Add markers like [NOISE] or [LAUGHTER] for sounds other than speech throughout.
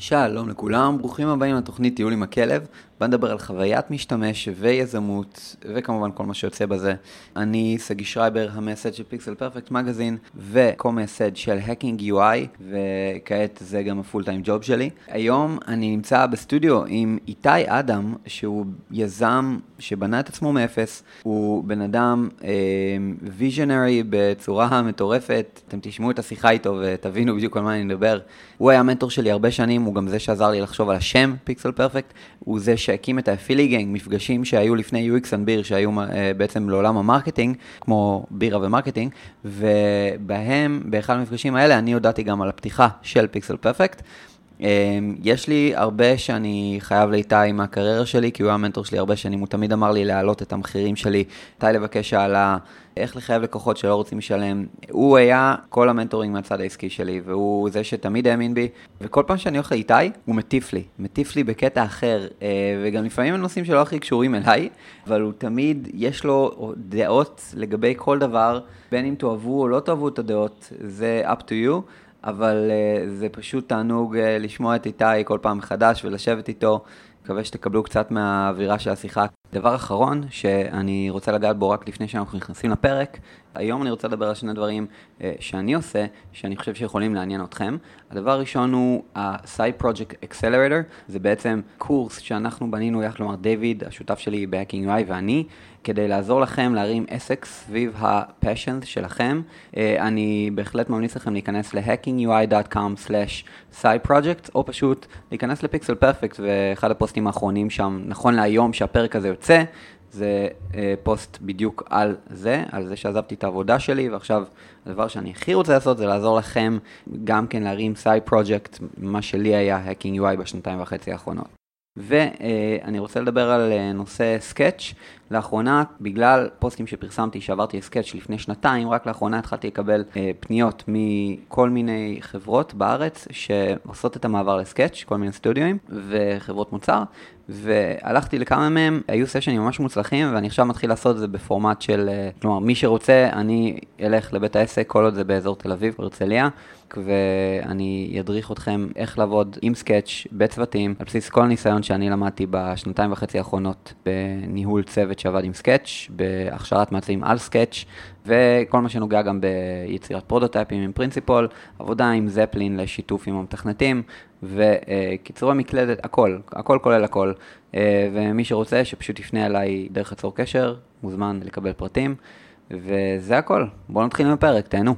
שלום לכולם, ברוכים הבאים לתוכנית טיול עם הכלב. בוא נדבר על חוויית משתמש ויזמות, וכמובן כל מה שיוצא בזה. אני סגי שרייבר, המייסד של Pixel Perfect Magazine, וקו-מייסד של Hacking UI, וכעת זה גם ה full time job שלי. היום אני נמצא בסטודיו עם איתי אדם, שהוא יזם שבנה את עצמו מאפס. הוא בן אדם visionary אה, בצורה מטורפת. אתם תשמעו את השיחה איתו ותבינו בדיוק על מה אני מדבר. הוא היה המנטור שלי הרבה שנים, הוא גם זה שעזר לי לחשוב על השם Pixel Perfect. הוא זה שהקים את האפילי gang, מפגשים שהיו לפני UX and Beer, שהיו אה, בעצם לעולם ה marketing, כמו בירה ו marketing, ובהם, באחד המפגשים האלה, אני הודעתי גם על הפתיחה של Pixel Perfect. אמ, יש לי הרבה שאני חייב לאיתי מהקריירה שלי, כי הוא היה המנטור שלי הרבה שנים, הוא תמיד אמר לי להעלות את המחירים שלי, מתי לבקש העלאה. איך לחייב לקוחות שלא רוצים לשלם. הוא היה כל המנטורינג מהצד העסקי שלי, והוא זה שתמיד האמין בי, וכל פעם שאני הולך לאיתי, הוא מטיף לי, מטיף לי בקטע אחר, אה, וגם לפעמים הם נושאים שלא הכי קשורים אליי, אבל הוא תמיד, יש לו דעות לגבי כל דבר, בין אם תאהבו או לא תאהבו את הדעות, זה up to you. אבל uh, זה פשוט תענוג uh, לשמוע את איתי כל פעם מחדש ולשבת איתו. מקווה שתקבלו קצת מהאווירה של השיחה. דבר אחרון שאני רוצה לגעת בו רק לפני שאנחנו נכנסים לפרק, היום אני רוצה לדבר על שני דברים uh, שאני עושה, שאני חושב שיכולים לעניין אתכם. הדבר הראשון הוא ה-Side Project Accelerator, זה בעצם קורס שאנחנו בנינו יחד, כלומר דיוויד, השותף שלי ב-Hacking UI ואני, כדי לעזור לכם להרים עסק סביב ה-passion שלכם. Uh, אני בהחלט ממליץ לכם להיכנס ל-hackingui.com/sideproject, או פשוט להיכנס לפיקסל פרפקט, ואחד הפוסטים האחרונים שם, נכון להיום שהפרק הזה יוצא, זה אה, פוסט בדיוק על זה, על זה שעזבתי את העבודה שלי, ועכשיו הדבר שאני הכי רוצה לעשות זה לעזור לכם גם כן להרים side project, מה שלי היה Hacking UI בשנתיים וחצי האחרונות. ואני רוצה לדבר על אה, נושא Sketch. לאחרונה, בגלל פוסטים שפרסמתי שעברתי Sketch לפני שנתיים, רק לאחרונה התחלתי לקבל אה, פניות מכל מיני חברות בארץ שעושות את המעבר ל Sketch, כל מיני סטודיואים וחברות מוצר, והלכתי לכמה מהם, היו סשנים ממש מוצלחים, ואני עכשיו מתחיל לעשות את זה בפורמט של, אה, כלומר, מי שרוצה, אני אלך לבית העסק, כל עוד זה באזור תל אביב, הרצליה, ואני אדריך אתכם איך לעבוד עם Sketch, בצוותים, על בסיס כל ניסיון שאני למדתי בשנתיים וחצי האחרונות בניהול צוות שעבד עם Sketch, בהכשרת מעצבים על Sketch, וכל מה שנוגע גם ביצירת פרוטוטייפים עם Principle, עבודה עם Zeplin לשיתוף עם המתכנתים, וקיצורי מקלדת, הכל, הכל כולל הכל. ומי שרוצה, שפשוט יפנה אליי דרך הצור קשר, מוזמן לקבל פרטים, וזה הכל. בואו נתחיל עם הפרק, תהנו.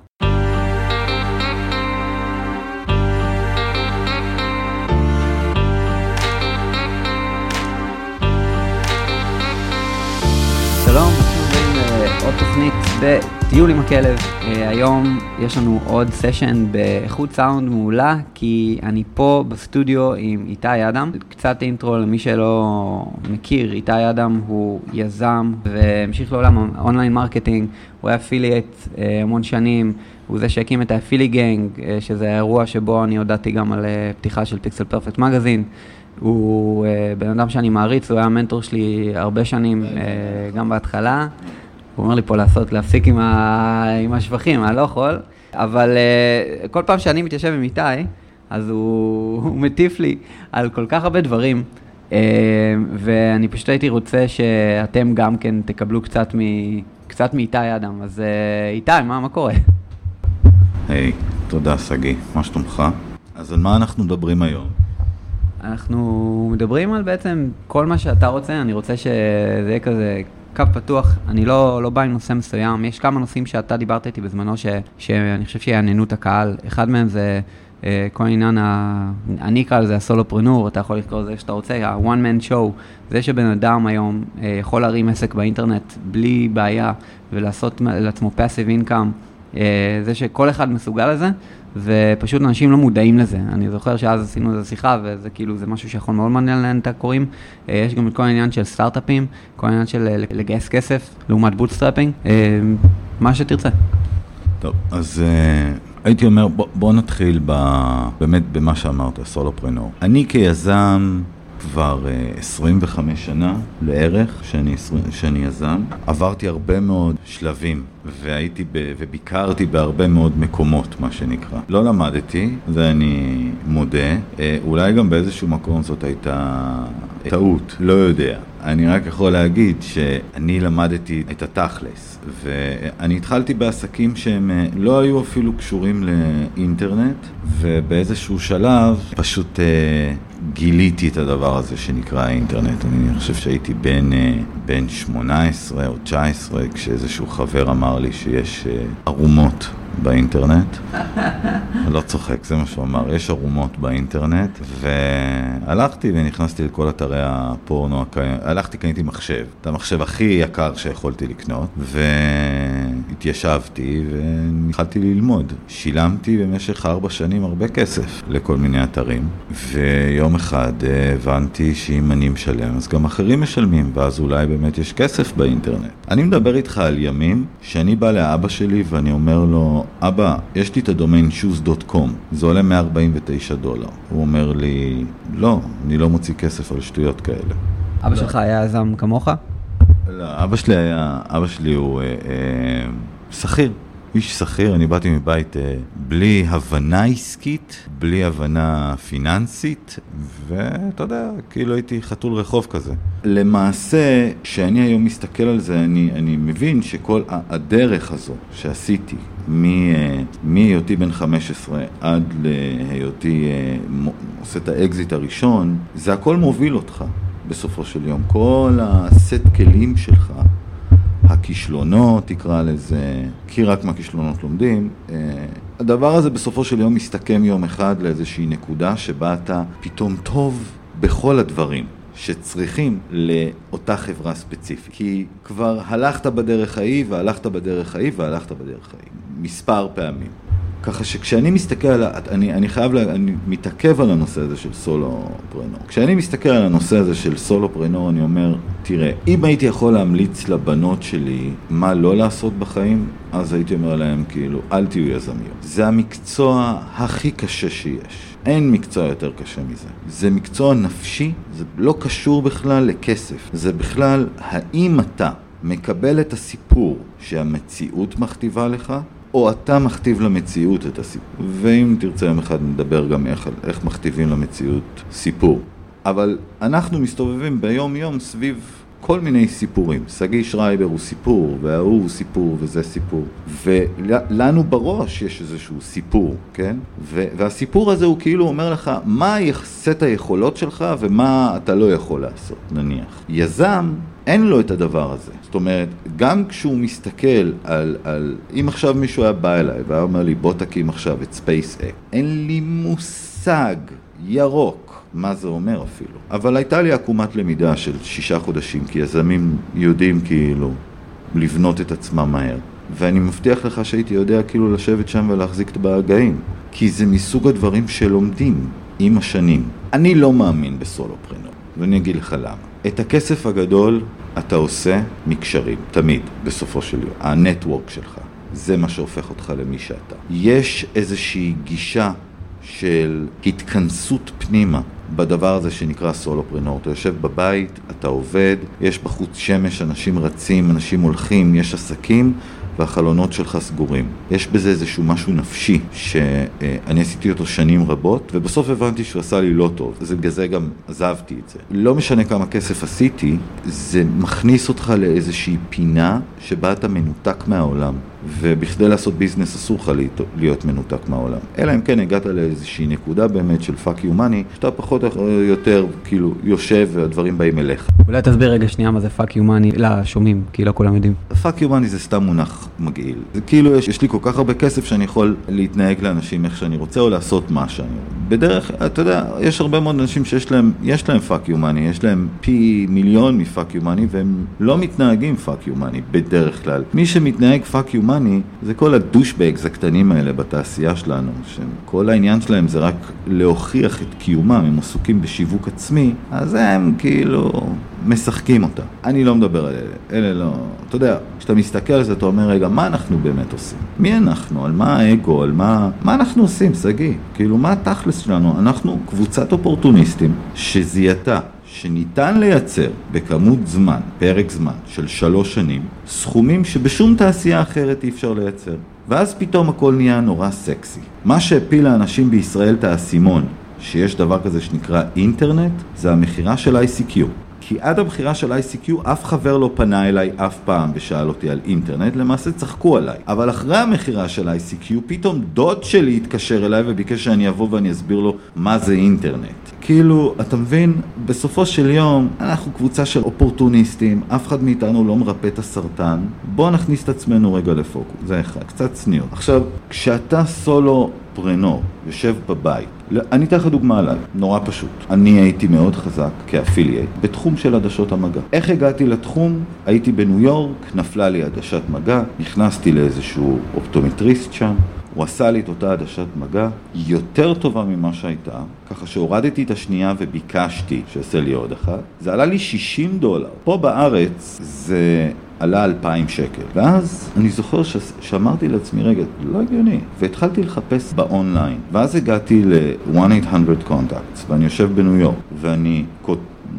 עוד תוכנית בטיול עם הכלב. היום יש לנו עוד סשן באיכות סאונד מעולה, כי אני פה בסטודיו עם איתי אדם. קצת אינטרו למי שלא מכיר, איתי אדם הוא יזם והמשיך לעולם ה online marketing, הוא היה affiliate המון שנים, הוא זה שהקים את ה AffiliGang, שזה האירוע שבו אני הודעתי גם על פתיחה של Pixel Perfect Magazine. הוא אה, בן אדם שאני מעריץ, הוא היה המנטור שלי הרבה שנים, אה, גם בהתחלה. הוא אומר לי פה לעשות, להפסיק עם, ה, עם השבחים, אני לא יכול. אבל אה, כל פעם שאני מתיישב עם איתי, אז הוא, [LAUGHS] הוא מטיף לי על כל כך הרבה דברים. Uh, ואני פשוט הייתי רוצה שאתם גם כן תקבלו קצת, מ, קצת מאיתי אדם. אז uh, איתי, מה, מה קורה? היי, hey, תודה שגיא, מה שלומך? אז על מה אנחנו מדברים היום? אנחנו מדברים על בעצם כל מה שאתה רוצה, אני רוצה שזה יהיה כזה קו פתוח, אני לא, לא בא עם נושא מסוים, יש כמה נושאים שאתה דיברת איתי בזמנו ש, שאני חושב שיעניינו את הקהל, אחד מהם זה אה, כל עניין, ה, אני אקרא לזה ה solopreneur, אתה יכול לקרוא לזה שאתה רוצה, ה-one man show, זה שבן אדם היום אה, יכול להרים עסק באינטרנט בלי בעיה ולעשות לעצמו passive income, אה, זה שכל אחד מסוגל לזה. ופשוט אנשים לא מודעים לזה. אני זוכר שאז עשינו איזו שיחה, וזה כאילו, זה משהו שיכול מאוד מעניין לעניין את הקוראים. אה, יש גם את כל העניין של סטארט-אפים, כל העניין של אה, לגייס כסף, לעומת bootstrapping, אה, מה שתרצה. טוב, אז הייתי אומר, בוא, בוא נתחיל ב, באמת במה שאמרת, סולופרנור. אני כיזם... כבר uh, 25 שנה לערך שאני, שאני יזם. עברתי הרבה מאוד שלבים והייתי ב, וביקרתי בהרבה מאוד מקומות, מה שנקרא. לא למדתי, ואני מודה, אה, אולי גם באיזשהו מקום זאת הייתה טעות, לא יודע. אני רק יכול להגיד שאני למדתי את התכלס, ואני התחלתי בעסקים שהם אה, לא היו אפילו קשורים לאינטרנט, ובאיזשהו שלב פשוט אה, גיליתי את הדבר הזה שנקרא האינטרנט. אני חושב שהייתי בן, אה, בן 18 או 19 כשאיזשהו חבר אמר לי שיש ערומות באינטרנט. אני לא צוחק, זה מה שהוא אמר, יש ערומות באינטרנט, והלכתי ונכנסתי לכל אתרי הפורנו הלכתי, קניתי מחשב, את המחשב הכי יקר שיכולתי לקנות, והתיישבתי והתחלתי ללמוד. שילמתי במשך ארבע שנים הרבה כסף לכל מיני אתרים, ויום אחד הבנתי שאם אני משלם, אז גם אחרים משלמים, ואז אולי באמת יש כסף באינטרנט. אני מדבר איתך על ימים שאני בא לאבא שלי ואני אומר לו, אבא, יש לי את הדומיין shoes.com, זה עולה 149 דולר. הוא אומר לי, לא, אני לא מוציא כסף על שטויות כאלה. אבא שלך היה יזם כמוך? לא, אבא שלי היה, אבא שלי הוא אה, אה, שכיר. איש שכיר, אני באתי מבית אה, בלי הבנה עסקית, בלי הבנה פיננסית, ואתה יודע, כאילו הייתי חתול רחוב כזה. למעשה, כשאני היום מסתכל על זה, אני, אני מבין שכל הדרך הזו שעשיתי, אה, מהיותי בן 15 עד להיותי אה, עושה את האקזיט הראשון, זה הכל מוביל אותך בסופו של יום. כל הסט כלים שלך הכישלונות, תקרא לזה, כי רק מהכישלונות לומדים. אה, הדבר הזה בסופו של יום מסתכם יום אחד לאיזושהי נקודה שבה אתה פתאום טוב בכל הדברים. שצריכים לאותה חברה ספציפית. כי כבר הלכת בדרך ההיא, והלכת בדרך ההיא, והלכת בדרך ההיא. מספר פעמים. ככה שכשאני מסתכל על, אני, אני חייב, לה, אני מתעכב על הנושא הזה של סולו פרנור. כשאני מסתכל על הנושא הזה של סולו פרנור, אני אומר, תראה, אם הייתי יכול להמליץ לבנות שלי מה לא לעשות בחיים, אז הייתי אומר להם, כאילו, אל תהיו יזמיות. זה המקצוע הכי קשה שיש. אין מקצוע יותר קשה מזה. זה מקצוע נפשי, זה לא קשור בכלל לכסף. זה בכלל, האם אתה מקבל את הסיפור שהמציאות מכתיבה לך, או אתה מכתיב למציאות את הסיפור. ואם תרצה יום אחד נדבר גם איך, איך מכתיבים למציאות סיפור. אבל אנחנו מסתובבים ביום יום סביב כל מיני סיפורים. שגיא שרייבר הוא סיפור, וההוא הוא סיפור, וזה סיפור. ולנו בראש יש איזשהו סיפור, כן? והסיפור הזה הוא כאילו אומר לך מה סט היכולות שלך ומה אתה לא יכול לעשות, נניח. יזם אין לו את הדבר הזה. זאת אומרת, גם כשהוא מסתכל על, על... אם עכשיו מישהו היה בא אליי והיה אומר לי, בוא תקים עכשיו את SpaceX, אין לי מושג ירוק מה זה אומר אפילו. אבל הייתה לי עקומת למידה של שישה חודשים, כי יזמים יודעים כאילו לבנות את עצמם מהר. ואני מבטיח לך שהייתי יודע כאילו לשבת שם ולהחזיק את בהגאים. כי זה מסוג הדברים שלומדים עם השנים. אני לא מאמין בסולופרנור, ואני אגיד לך למה. את הכסף הגדול אתה עושה מקשרים, תמיד, בסופו של יום. הנטוורק שלך, זה מה שהופך אותך למי שאתה. יש איזושהי גישה של התכנסות פנימה בדבר הזה שנקרא סולופרנור. אתה יושב בבית, אתה עובד, יש בחוץ שמש, אנשים רצים, אנשים הולכים, יש עסקים, והחלונות שלך סגורים. יש בזה איזשהו משהו נפשי שאני עשיתי אותו שנים רבות, ובסוף הבנתי שהוא עשה לי לא טוב, אז בגלל זה גם עזבתי את זה. לא משנה כמה כסף עשיתי, זה מכניס אותך לאיזושהי פינה שבה אתה מנותק מהעולם. ובכדי לעשות ביזנס אסור לך להיות מנותק מהעולם. אלא אם כן הגעת לאיזושהי נקודה באמת של fuck you money, שאתה פחות או יותר כאילו יושב והדברים באים אליך. אולי תסביר רגע שנייה מה זה fuck you money לשומעים, כי לא כולם יודעים. fuck you money זה סתם מונח מגעיל. זה כאילו יש, יש לי כל כך הרבה כסף שאני יכול להתנהג לאנשים איך שאני רוצה או לעשות מה שאני רוצה. בדרך, אתה יודע, יש הרבה מאוד אנשים שיש להם, יש להם fuck you money, יש להם פי מיליון מ fuck you money והם לא מתנהגים fuck you money בדרך כלל. מי שמתנהג fuck you money זה כל הדושבגס הקטנים האלה בתעשייה שלנו, שכל העניין שלהם זה רק להוכיח את קיומם, הם עסוקים בשיווק עצמי, אז הם כאילו משחקים אותה. אני לא מדבר על אלה, אלה לא... אתה יודע, כשאתה מסתכל על זה אתה אומר, רגע, מה אנחנו באמת עושים? מי אנחנו? על מה האגו? על מה... מה אנחנו עושים, שגיא? כאילו, מה התכלס שלנו? אנחנו קבוצת אופורטוניסטים שזיהתה שניתן לייצר בכמות זמן, פרק זמן של שלוש שנים, סכומים שבשום תעשייה אחרת אי אפשר לייצר. ואז פתאום הכל נהיה נורא סקסי. מה שהפיל לאנשים בישראל את האסימון, שיש דבר כזה שנקרא אינטרנט, זה המכירה של ICQ. כי עד הבחירה של ICQ אף חבר לא פנה אליי אף פעם ושאל אותי על אינטרנט, למעשה צחקו עליי. אבל אחרי המכירה של ICQ, פתאום דוד שלי התקשר אליי וביקש שאני אבוא ואני אסביר לו מה זה אינטרנט. כאילו, אתה מבין, בסופו של יום, אנחנו קבוצה של אופורטוניסטים, אף אחד מאיתנו לא מרפא את הסרטן, בואו נכניס את עצמנו רגע לפוקוס, זה אחד, קצת צניעות. עכשיו, כשאתה סולו פרנור, יושב בבית, לא, אני אתן לך דוגמה עליי, נורא פשוט. אני הייתי מאוד חזק כאפילייט בתחום של עדשות המגע. איך הגעתי לתחום? הייתי בניו יורק, נפלה לי עדשת מגע, נכנסתי לאיזשהו אופטומטריסט שם, הוא עשה לי את אותה עדשת מגע יותר טובה ממה שהייתה, ככה שהורדתי את השנייה וביקשתי שיעשה לי עוד אחת. זה עלה לי 60 דולר. פה בארץ זה עלה 2,000 שקל. ואז אני זוכר ש... שאמרתי לעצמי, רגע, לא הגיוני. והתחלתי לחפש באונליין. ואז הגעתי ל-1-800 Contacts, ואני יושב בניו יורק, ואני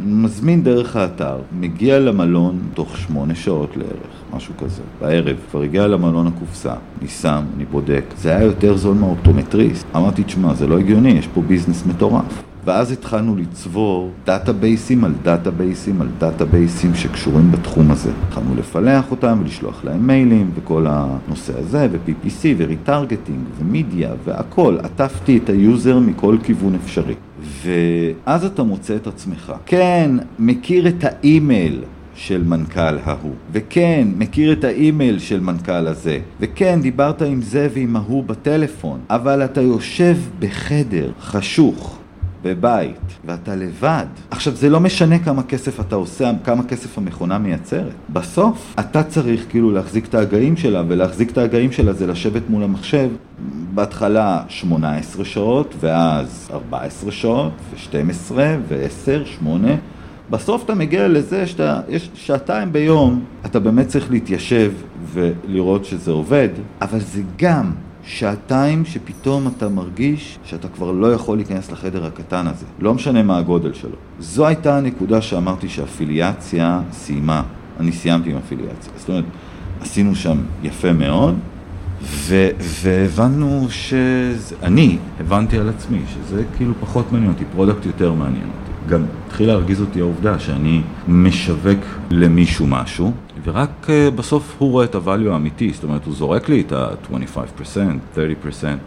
מזמין דרך האתר, מגיע למלון תוך שמונה שעות לערך, משהו כזה, בערב, כבר הגיע למלון הקופסה, אני שם, אני בודק, זה היה יותר זול מהאופטומטריסט. אמרתי, תשמע, זה לא הגיוני, יש פה ביזנס מטורף. ואז התחלנו לצבור דאטאבייסים על דאטאבייסים על דאטאבייסים שקשורים בתחום הזה. התחלנו לפלח אותם ולשלוח להם מיילים וכל הנושא הזה, ו-PPC ו retargeting ו media והכל. עטפתי את ה user מכל כיוון אפשרי. ואז אתה מוצא את עצמך. כן, מכיר את האימייל. של מנכ"ל ההוא, וכן, מכיר את האימייל של מנכ"ל הזה, וכן, דיברת עם זה ועם ההוא בטלפון, אבל אתה יושב בחדר חשוך בבית, ואתה לבד. עכשיו, זה לא משנה כמה כסף אתה עושה, כמה כסף המכונה מייצרת. בסוף, אתה צריך כאילו להחזיק את ההגאים שלה, ולהחזיק את ההגאים שלה זה לשבת מול המחשב, בהתחלה 18 שעות, ואז 14 שעות, ו-12, ו-10, 8. בסוף אתה מגיע לזה שאתה, יש שעתיים ביום, אתה באמת צריך להתיישב ולראות שזה עובד, אבל זה גם שעתיים שפתאום אתה מרגיש שאתה כבר לא יכול להיכנס לחדר הקטן הזה, לא משנה מה הגודל שלו. זו הייתה הנקודה שאמרתי שאפיליאציה סיימה, אני סיימתי עם אפיליאציה. זאת אומרת, עשינו שם יפה מאוד, ו- והבנו שאני הבנתי על עצמי שזה כאילו פחות מעניין אותי, product יותר מעניין אותי. גם התחיל להרגיז אותי העובדה שאני משווק למישהו משהו, ורק אה, בסוף הוא רואה את ה value האמיתי, זאת אומרת הוא זורק לי את ה-25%, 30%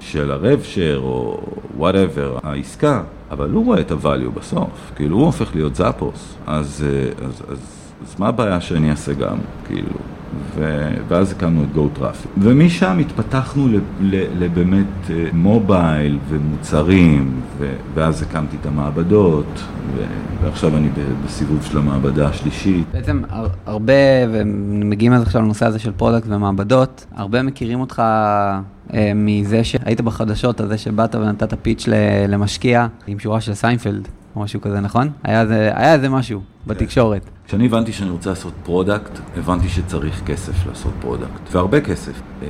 של ה rev share או whatever, העסקה, אבל הוא רואה את ה value בסוף, כאילו הוא הופך להיות Zappos, אז, אה, אז, אז, אז מה הבעיה שאני אעשה גם, כאילו? ו... ואז הקמנו את Go Traffic. ומשם התפתחנו לבאמת אה, mobile ומוצרים, ו... ואז הקמתי את המעבדות, ו... ועכשיו אני בסיבוב של המעבדה השלישית. בעצם הרבה, ומגיעים אז עכשיו לנושא הזה של product ומעבדות, הרבה מכירים אותך אה, מזה שהיית בחדשות, הזה שבאת ונתת pitch למשקיע עם שורה של סיינפלד. או משהו כזה, נכון? היה זה, היה איזה משהו בתקשורת. כשאני הבנתי שאני רוצה לעשות product, הבנתי שצריך כסף לעשות product, והרבה כסף. אה,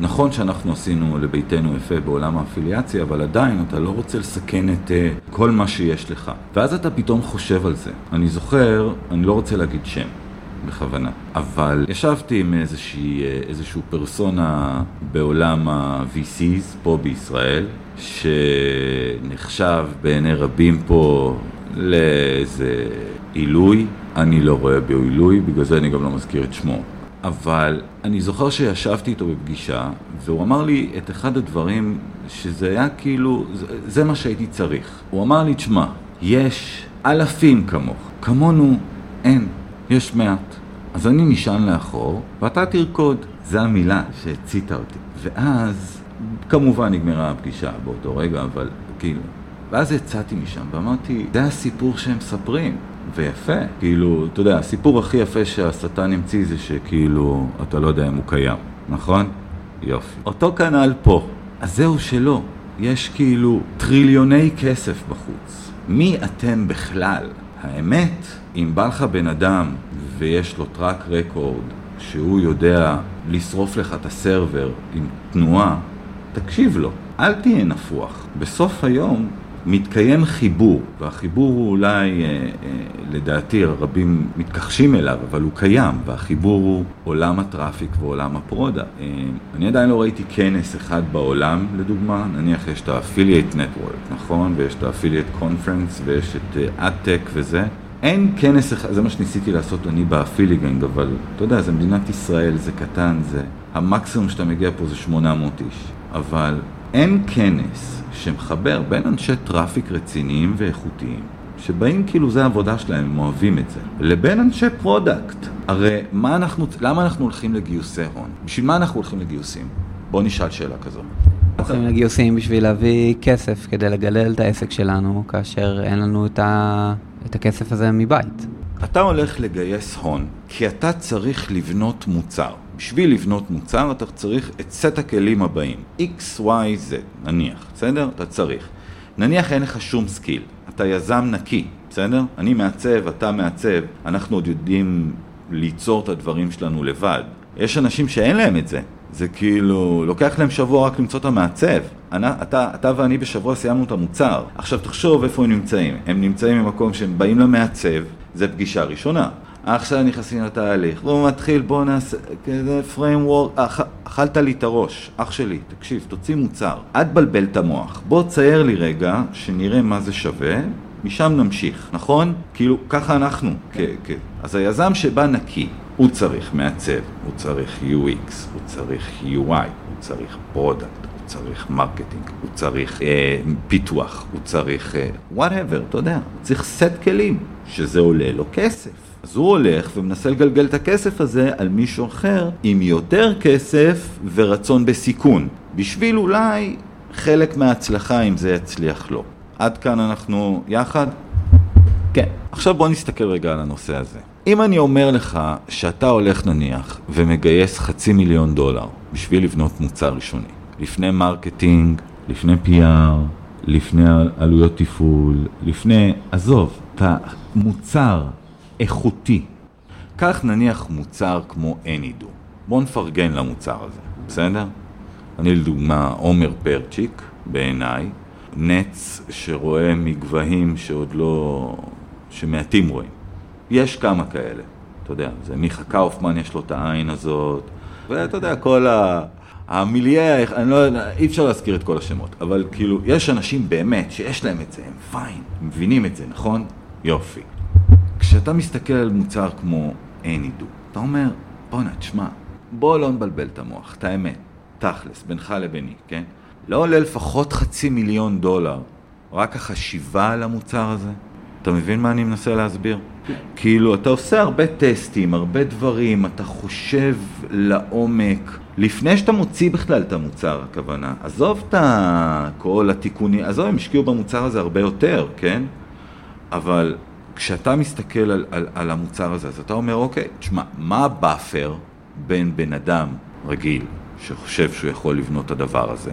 נכון שאנחנו עשינו לביתנו יפה בעולם האפיליאציה, אבל עדיין אתה לא רוצה לסכן את אה, כל מה שיש לך. ואז אתה פתאום חושב על זה. אני זוכר, אני לא רוצה להגיד שם. בכוונה. אבל ישבתי עם איזושהי, אה, איזשהו פרסונה בעולם ה-VCs פה בישראל, שנחשב בעיני רבים פה לאיזה עילוי. אני לא רואה בו עילוי, בגלל זה אני גם לא מזכיר את שמו. אבל אני זוכר שישבתי איתו בפגישה, והוא אמר לי את אחד הדברים שזה היה כאילו, זה, זה מה שהייתי צריך. הוא אמר לי, תשמע, יש אלפים כמוך, כמונו אין, יש מעט. אז אני נשען לאחור, ואתה תרקוד. זו המילה שהציתה אותי. ואז כמובן נגמרה הפגישה באותו רגע, אבל כאילו... ואז יצאתי משם ואמרתי, זה הסיפור שהם מספרים. ויפה, כאילו, אתה יודע, הסיפור הכי יפה שהשטן המציא זה שכאילו, אתה לא יודע אם הוא קיים, נכון? יופי. אותו כנ"ל פה. אז זהו שלא. יש כאילו טריליוני כסף בחוץ. מי אתם בכלל? האמת, אם בא לך בן אדם ויש לו track record שהוא יודע לשרוף לך את ה server עם תנועה, תקשיב לו, אל תהיה נפוח. בסוף היום מתקיים חיבור, והחיבור הוא אולי, אה, אה, לדעתי, רבים מתכחשים אליו, אבל הוא קיים, והחיבור הוא עולם ה traffic ועולם ה product. אה, אני עדיין לא ראיתי כנס אחד בעולם, לדוגמה, נניח יש את ה-affiliate network, נכון? ויש את ה-affiliate conference, ויש את ad:tech וזה. אין כנס אחד, זה מה שניסיתי לעשות אני ב Affiligang, אבל אתה יודע, זה מדינת ישראל, זה קטן, זה... המקסימום שאתה מגיע פה זה 800 איש. אבל אין כנס שמחבר בין אנשי traffic רציניים ואיכותיים, שבאים כאילו זה העבודה שלהם, הם אוהבים את זה, לבין אנשי product. הרי מה אנחנו, למה אנחנו הולכים לגיוסי הון? בשביל מה אנחנו הולכים לגיוסים? בואו נשאל שאלה כזו. הולכים לגיוסים בשביל להביא כסף כדי לגלל את העסק שלנו, כאשר אין לנו את, ה... את הכסף הזה מבית. אתה הולך לגייס הון, כי אתה צריך לבנות מוצר. בשביל לבנות מוצר אתה צריך את סט הכלים הבאים, X, Y, Z, נניח, בסדר? אתה צריך. נניח אין לך שום סקיל, אתה יזם נקי, בסדר? אני מעצב, אתה מעצב, אנחנו עוד יודעים ליצור את הדברים שלנו לבד. יש אנשים שאין להם את זה, זה כאילו, לוקח להם שבוע רק למצוא את המעצב. אתה, אתה ואני בשבוע סיימנו את המוצר. עכשיו תחשוב איפה הם נמצאים. הם נמצאים במקום שהם באים למעצב, זה פגישה ראשונה. עכשיו נכנסים לתהליך, והוא מתחיל, בוא נעשה, כזה framework, אכ, אכלת לי את הראש, אח שלי, תקשיב, תוציא מוצר, אל תבלבל את המוח, בוא צייר לי רגע, שנראה מה זה שווה, משם נמשיך, נכון? כאילו, ככה אנחנו, כן, כן. אז היזם שבא נקי, הוא צריך מעצב, הוא צריך UX, הוא צריך UI, הוא צריך product, הוא צריך marketing, הוא צריך אה, פיתוח, הוא צריך אה, whatever, אתה יודע, הוא צריך סט כלים, שזה עולה לו כסף. אז הוא הולך ומנסה לגלגל את הכסף הזה על מישהו אחר עם יותר כסף ורצון בסיכון, בשביל אולי חלק מההצלחה אם זה יצליח לו. עד כאן אנחנו יחד? כן. עכשיו בוא נסתכל רגע על הנושא הזה. אם אני אומר לך שאתה הולך נניח ומגייס חצי מיליון דולר בשביל לבנות מוצר ראשוני, לפני marketing, לפני PR, לפני עלויות תפעול, לפני, עזוב, אתה מוצר איכותי. קח נניח מוצר כמו Any.do. בוא נפרגן למוצר הזה, בסדר? אני לדוגמה עומר פרצ'יק, בעיניי, נץ שרואה מגבהים שעוד לא... שמעטים רואים. יש כמה כאלה, אתה יודע, זה מיכה קאופמן יש לו את העין הזאת, ואתה יודע, כל ה... המיליה, אני לא יודע, אי אפשר להזכיר את כל השמות, אבל כאילו, יש אנשים באמת שיש להם את זה, הם פיין, מבינים את זה, נכון? יופי. כשאתה מסתכל על מוצר כמו אנידו, אתה אומר, בואנה, תשמע, בוא לא נבלבל את המוח, את האמת, תכלס, בינך לביני, כן? לא עולה לפחות חצי מיליון דולר, רק החשיבה על המוצר הזה? אתה מבין מה אני מנסה להסביר? כאילו, אתה עושה הרבה טסטים, הרבה דברים, אתה חושב לעומק, לפני שאתה מוציא בכלל את המוצר, הכוונה. עזוב את כל התיקונים, עזוב, הם השקיעו במוצר הזה הרבה יותר, כן? אבל כשאתה מסתכל על, על, על המוצר הזה, אז אתה אומר, אוקיי, תשמע, מה ה buffer בין בן אדם רגיל, שחושב שהוא יכול לבנות את הדבר הזה,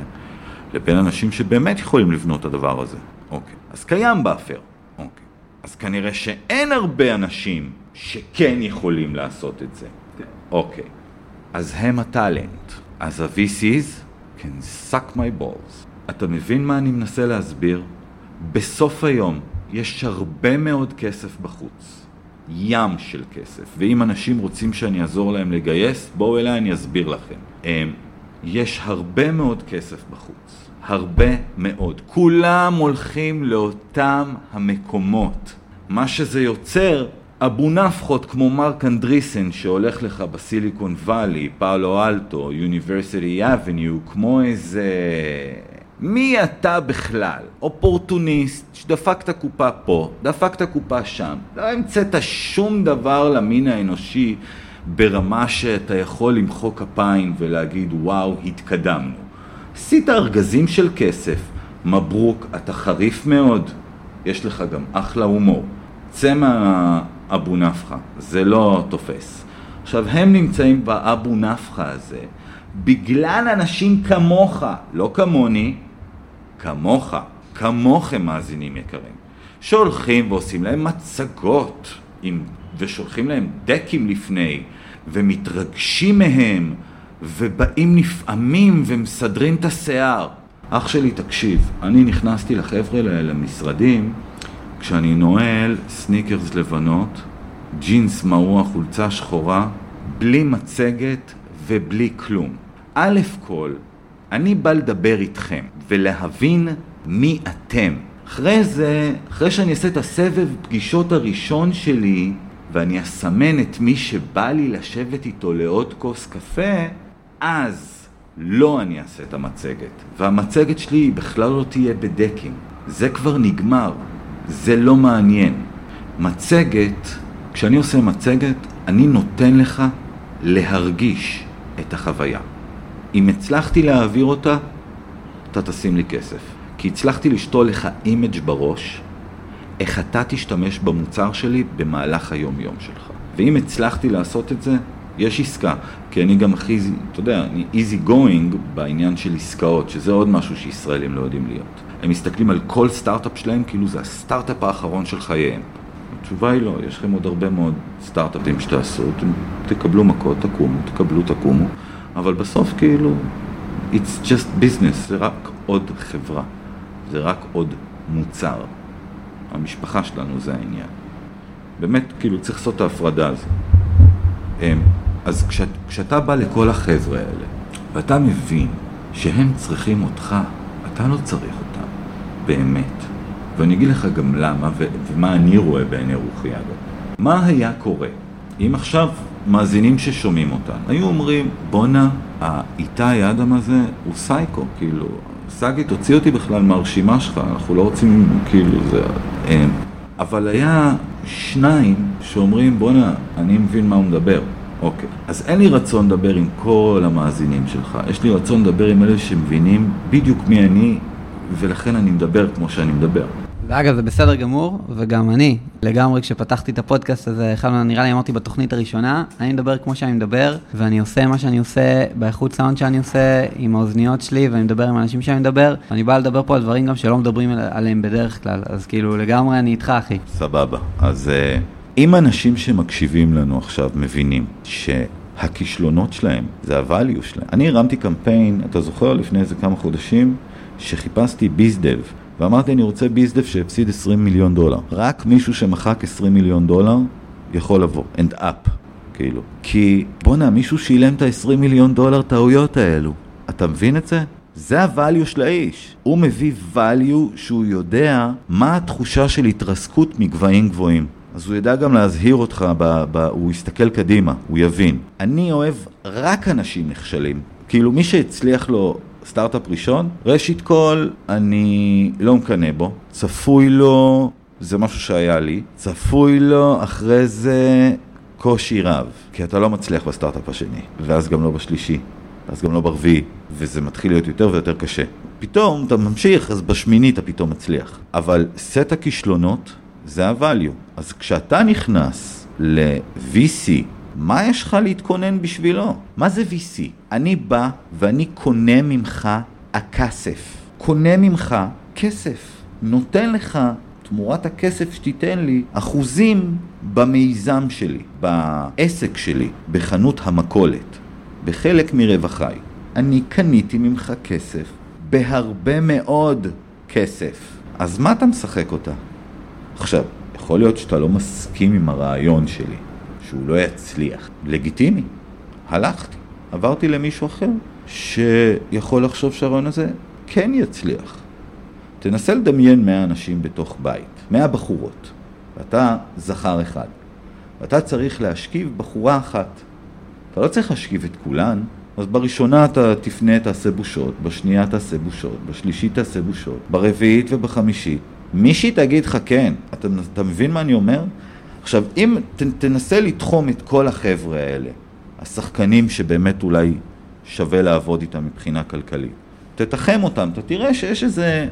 לבין אנשים שבאמת יכולים לבנות את הדבר הזה? אוקיי, אז קיים buffer, אוקיי. אז כנראה שאין הרבה אנשים שכן יכולים לעשות את זה. כן. אוקיי, אז הם ה talent. אז ה-VCs can suck my balls. אתה מבין מה אני מנסה להסביר? בסוף היום, יש הרבה מאוד כסף בחוץ, ים של כסף, ואם אנשים רוצים שאני אעזור להם לגייס, בואו אליי אני אסביר לכם. אמ, יש הרבה מאוד כסף בחוץ, הרבה מאוד. כולם הולכים לאותם המקומות. מה שזה יוצר, אבו נפחות כמו מרק אנדריסן שהולך לך בסיליקון וואלי, פאולו אלטו, יוניברסיטי אבניו, כמו איזה מי אתה בכלל? אופורטוניסט שדפק את הקופה פה, דפק את הקופה שם, לא המצאת שום דבר למין האנושי ברמה שאתה יכול למחוא כפיים ולהגיד וואו, התקדמנו. עשית ארגזים של כסף, מברוק, אתה חריף מאוד, יש לך גם אחלה הומור. צא מהאבו נפחה, זה לא תופס. עכשיו, הם נמצאים באבו נפחה הזה בגלל אנשים כמוך, לא כמוני, כמוך, כמוכם מאזינים יקרים, שהולכים ועושים להם מצגות עם, ושולחים להם דקים לפני, ומתרגשים מהם, ובאים נפעמים ומסדרים את השיער. אח שלי, תקשיב, אני נכנסתי לחבר'ה למשרדים כשאני נועל סניקרס לבנות, ג'ינס מרוח, חולצה שחורה, בלי מצגת ובלי כלום. א' כל, אני בא לדבר איתכם ולהבין מי אתם. אחרי זה, אחרי שאני אעשה את הסבב פגישות הראשון שלי ואני אסמן את מי שבא לי לשבת איתו לעוד כוס קפה, אז לא אני אעשה את המצגת. והמצגת שלי בכלל לא תהיה בדקים. זה כבר נגמר. זה לא מעניין. מצגת, כשאני עושה מצגת, אני נותן לך להרגיש את החוויה. אם הצלחתי להעביר אותה, אתה תשים לי כסף. כי הצלחתי לשתול לך image בראש, איך אתה תשתמש במוצר שלי במהלך היום-יום שלך. ואם הצלחתי לעשות את זה, יש עסקה. כי אני גם הכי, אתה יודע, אני easy going בעניין של עסקאות, שזה עוד משהו שישראלים לא יודעים להיות. הם מסתכלים על כל סטארט-אפ שלהם כאילו זה הסטארט-אפ האחרון של חייהם. התשובה היא לא, יש לכם עוד הרבה מאוד סטארט-אפים שתעשו, אתם תקבלו מכות, תקומו, תקבלו, תקומו, אבל בסוף כאילו, it's just business, זה רק עוד חברה, זה רק עוד מוצר. המשפחה שלנו זה העניין. באמת, כאילו, צריך לעשות את ההפרדה הזו. אמ, אז כשאת, כשאתה בא לכל החבר'ה האלה, ואתה מבין שהם צריכים אותך, אתה לא צריך אותם, באמת. ואני אגיד לך גם למה, ו- ומה אני רואה בעיני רוחי אגב. מה היה קורה אם עכשיו מאזינים ששומעים אותנו היו אומרים, בואנה, האיתי אדם הזה הוא סייקו, כאילו, סגי, תוציא אותי בכלל מהרשימה שלך, אנחנו לא רוצים, כאילו, זה... אין. אבל היה שניים שאומרים, בואנה, אני מבין מה הוא מדבר. אוקיי. אז אין לי רצון לדבר עם כל המאזינים שלך, יש לי רצון לדבר עם אלה שמבינים בדיוק מי אני, ולכן אני מדבר כמו שאני מדבר. ואגב, זה בסדר גמור, וגם אני, לגמרי, כשפתחתי את הפודקאסט הזה, אחד נראה לי אמרתי בתוכנית הראשונה, אני מדבר כמו שאני מדבר, ואני עושה מה שאני עושה, באיכות סאונד שאני עושה, עם האוזניות שלי, ואני מדבר עם אנשים שאני מדבר, ואני בא לדבר פה על דברים גם שלא מדברים עליהם בדרך כלל, אז כאילו, לגמרי אני איתך, אחי. סבבה. אז אה, אם אנשים שמקשיבים לנו עכשיו מבינים שהכישלונות שלהם זה הvalue שלהם, אני הרמתי קמפיין, אתה זוכר, לפני איזה כמה חודשים, שחיפשתי ביזדב. ואמרתי, אני רוצה ביזדף שהפסיד 20 מיליון דולר. רק מישהו שמחק 20 מיליון דולר יכול לבוא, and up, כאילו. כי בואנה, מישהו שילם את ה-20 מיליון דולר טעויות האלו. אתה מבין את זה? זה ה-value של האיש. הוא מביא value שהוא יודע מה התחושה של התרסקות מגבהים גבוהים. אז הוא ידע גם להזהיר אותך, ב, ב, הוא יסתכל קדימה, הוא יבין. אני אוהב רק אנשים נכשלים. כאילו מי שהצליח לו סטארט-אפ ראשון, ראשית כל, אני לא מקנא בו. צפוי לו, זה משהו שהיה לי, צפוי לו אחרי זה קושי רב, כי אתה לא מצליח בסטארט-אפ השני, ואז גם לא בשלישי, ואז גם לא ברביעי, וזה מתחיל להיות יותר ויותר קשה. פתאום אתה ממשיך, אז בשמיני אתה פתאום מצליח. אבל סט הכישלונות זה ה-value. אז כשאתה נכנס ל-VC, מה יש לך להתכונן בשבילו? מה זה VC? אני בא ואני קונה ממך הכסף. קונה ממך כסף. נותן לך, תמורת הכסף שתיתן לי, אחוזים במיזם שלי, בעסק שלי, בחנות המכולת, בחלק מרווחיי. אני קניתי ממך כסף, בהרבה מאוד כסף. אז מה אתה משחק אותה? עכשיו, יכול להיות שאתה לא מסכים עם הרעיון שלי. שהוא לא יצליח. לגיטימי. הלכתי, עברתי למישהו אחר שיכול לחשוב שהרעיון הזה כן יצליח. תנסה לדמיין 100 אנשים בתוך בית, 100 בחורות, ואתה זכר אחד, ואתה צריך להשכיב בחורה אחת. אתה לא צריך להשכיב את כולן, אז בראשונה אתה תפנה, תעשה בושות, בשנייה תעשה בושות, בשלישית תעשה בושות, ברביעית ובחמישית. מישהי תגיד לך כן, אתה, אתה מבין מה אני אומר? עכשיו, אם ת, תנסה לתחום את כל החבר'ה האלה, השחקנים שבאמת אולי שווה לעבוד איתם מבחינה כלכלית, תתחם אותם, אתה תראה שיש איזה,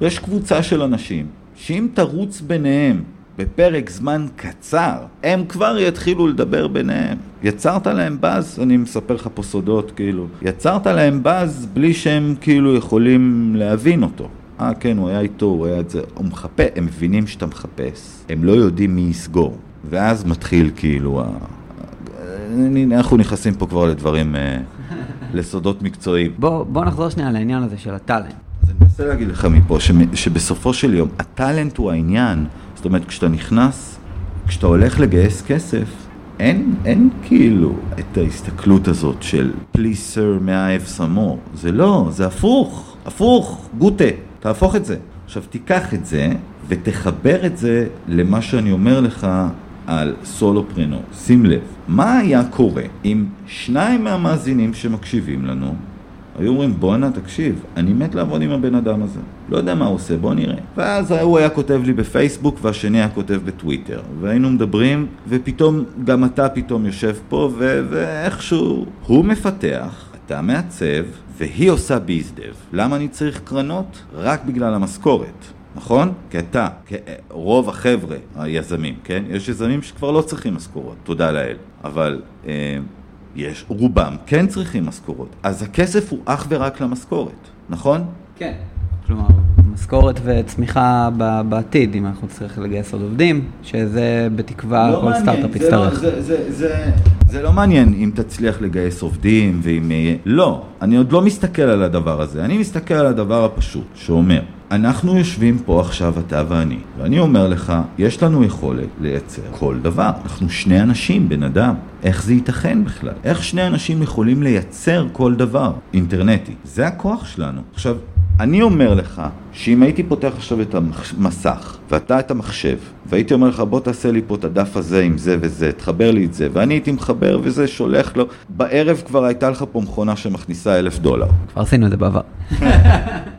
יש קבוצה של אנשים, שאם תרוץ ביניהם בפרק זמן קצר, הם כבר יתחילו לדבר ביניהם. יצרת להם באז, אני מספר לך פה סודות, כאילו, יצרת להם באז בלי שהם כאילו יכולים להבין אותו. אה, כן, הוא היה איתו, הוא היה את זה. הוא מחפש, הם מבינים שאתה מחפש, הם לא יודעים מי יסגור. ואז מתחיל כאילו, אנחנו נכנסים פה כבר לדברים, אה, [LAUGHS] לסודות מקצועיים. בוא, בוא נחזור שנייה לעניין הזה של הטאלנט. אז אני מנסה להגיד לך מפה, שבסופו של יום, הטאלנט הוא העניין. זאת אומרת, כשאתה נכנס, כשאתה הולך לגייס כסף, אין, אין כאילו את ההסתכלות הזאת של have some more. זה לא, זה הפוך, הפוך, גוטה, תהפוך את זה. עכשיו תיקח את זה ותחבר את זה למה שאני אומר לך על סולופרנור. שים לב, מה היה קורה אם שניים מהמאזינים שמקשיבים לנו היו אומרים, בואנה, תקשיב, אני מת לעבוד עם הבן אדם הזה. לא יודע מה הוא עושה, בוא נראה. ואז הוא היה כותב לי בפייסבוק והשני היה כותב בטוויטר. והיינו מדברים, ופתאום, גם אתה פתאום יושב פה, ו- ואיכשהו הוא מפתח, אתה מעצב, והיא עושה ביזדב. למה אני צריך קרנות? רק בגלל המשכורת. נכון? כי אתה, רוב החבר'ה, היזמים, כן? יש יזמים שכבר לא צריכים משכורות, תודה לאל. אבל אה, יש, רובם כן צריכים משכורות. אז הכסף הוא אך ורק למשכורת, נכון? כן. כלומר, משכורת וצמיחה בעתיד, אם אנחנו צריכים לגייס עוד עובדים, שזה בתקווה לא כל סטארט-אפ לא- יצטרך. זה, זה, זה, זה, זה לא מעניין אם תצליח לגייס עובדים ואם... לא, אני עוד לא מסתכל על הדבר הזה, אני מסתכל על הדבר הפשוט, שאומר, אנחנו יושבים פה עכשיו, אתה ואני, ואני אומר לך, יש לנו יכולת לייצר כל דבר. אנחנו שני אנשים, בן אדם. איך זה ייתכן בכלל? איך שני אנשים יכולים לייצר כל דבר אינטרנטי? זה הכוח שלנו. עכשיו, אני אומר לך שאם הייתי פותח עכשיו את המסך ואתה את המחשב והייתי אומר לך בוא תעשה לי פה את הדף הזה עם זה וזה, תחבר לי את זה ואני הייתי מחבר וזה שולח לו בערב כבר הייתה לך פה מכונה שמכניסה אלף דולר. כבר עשינו את זה בעבר.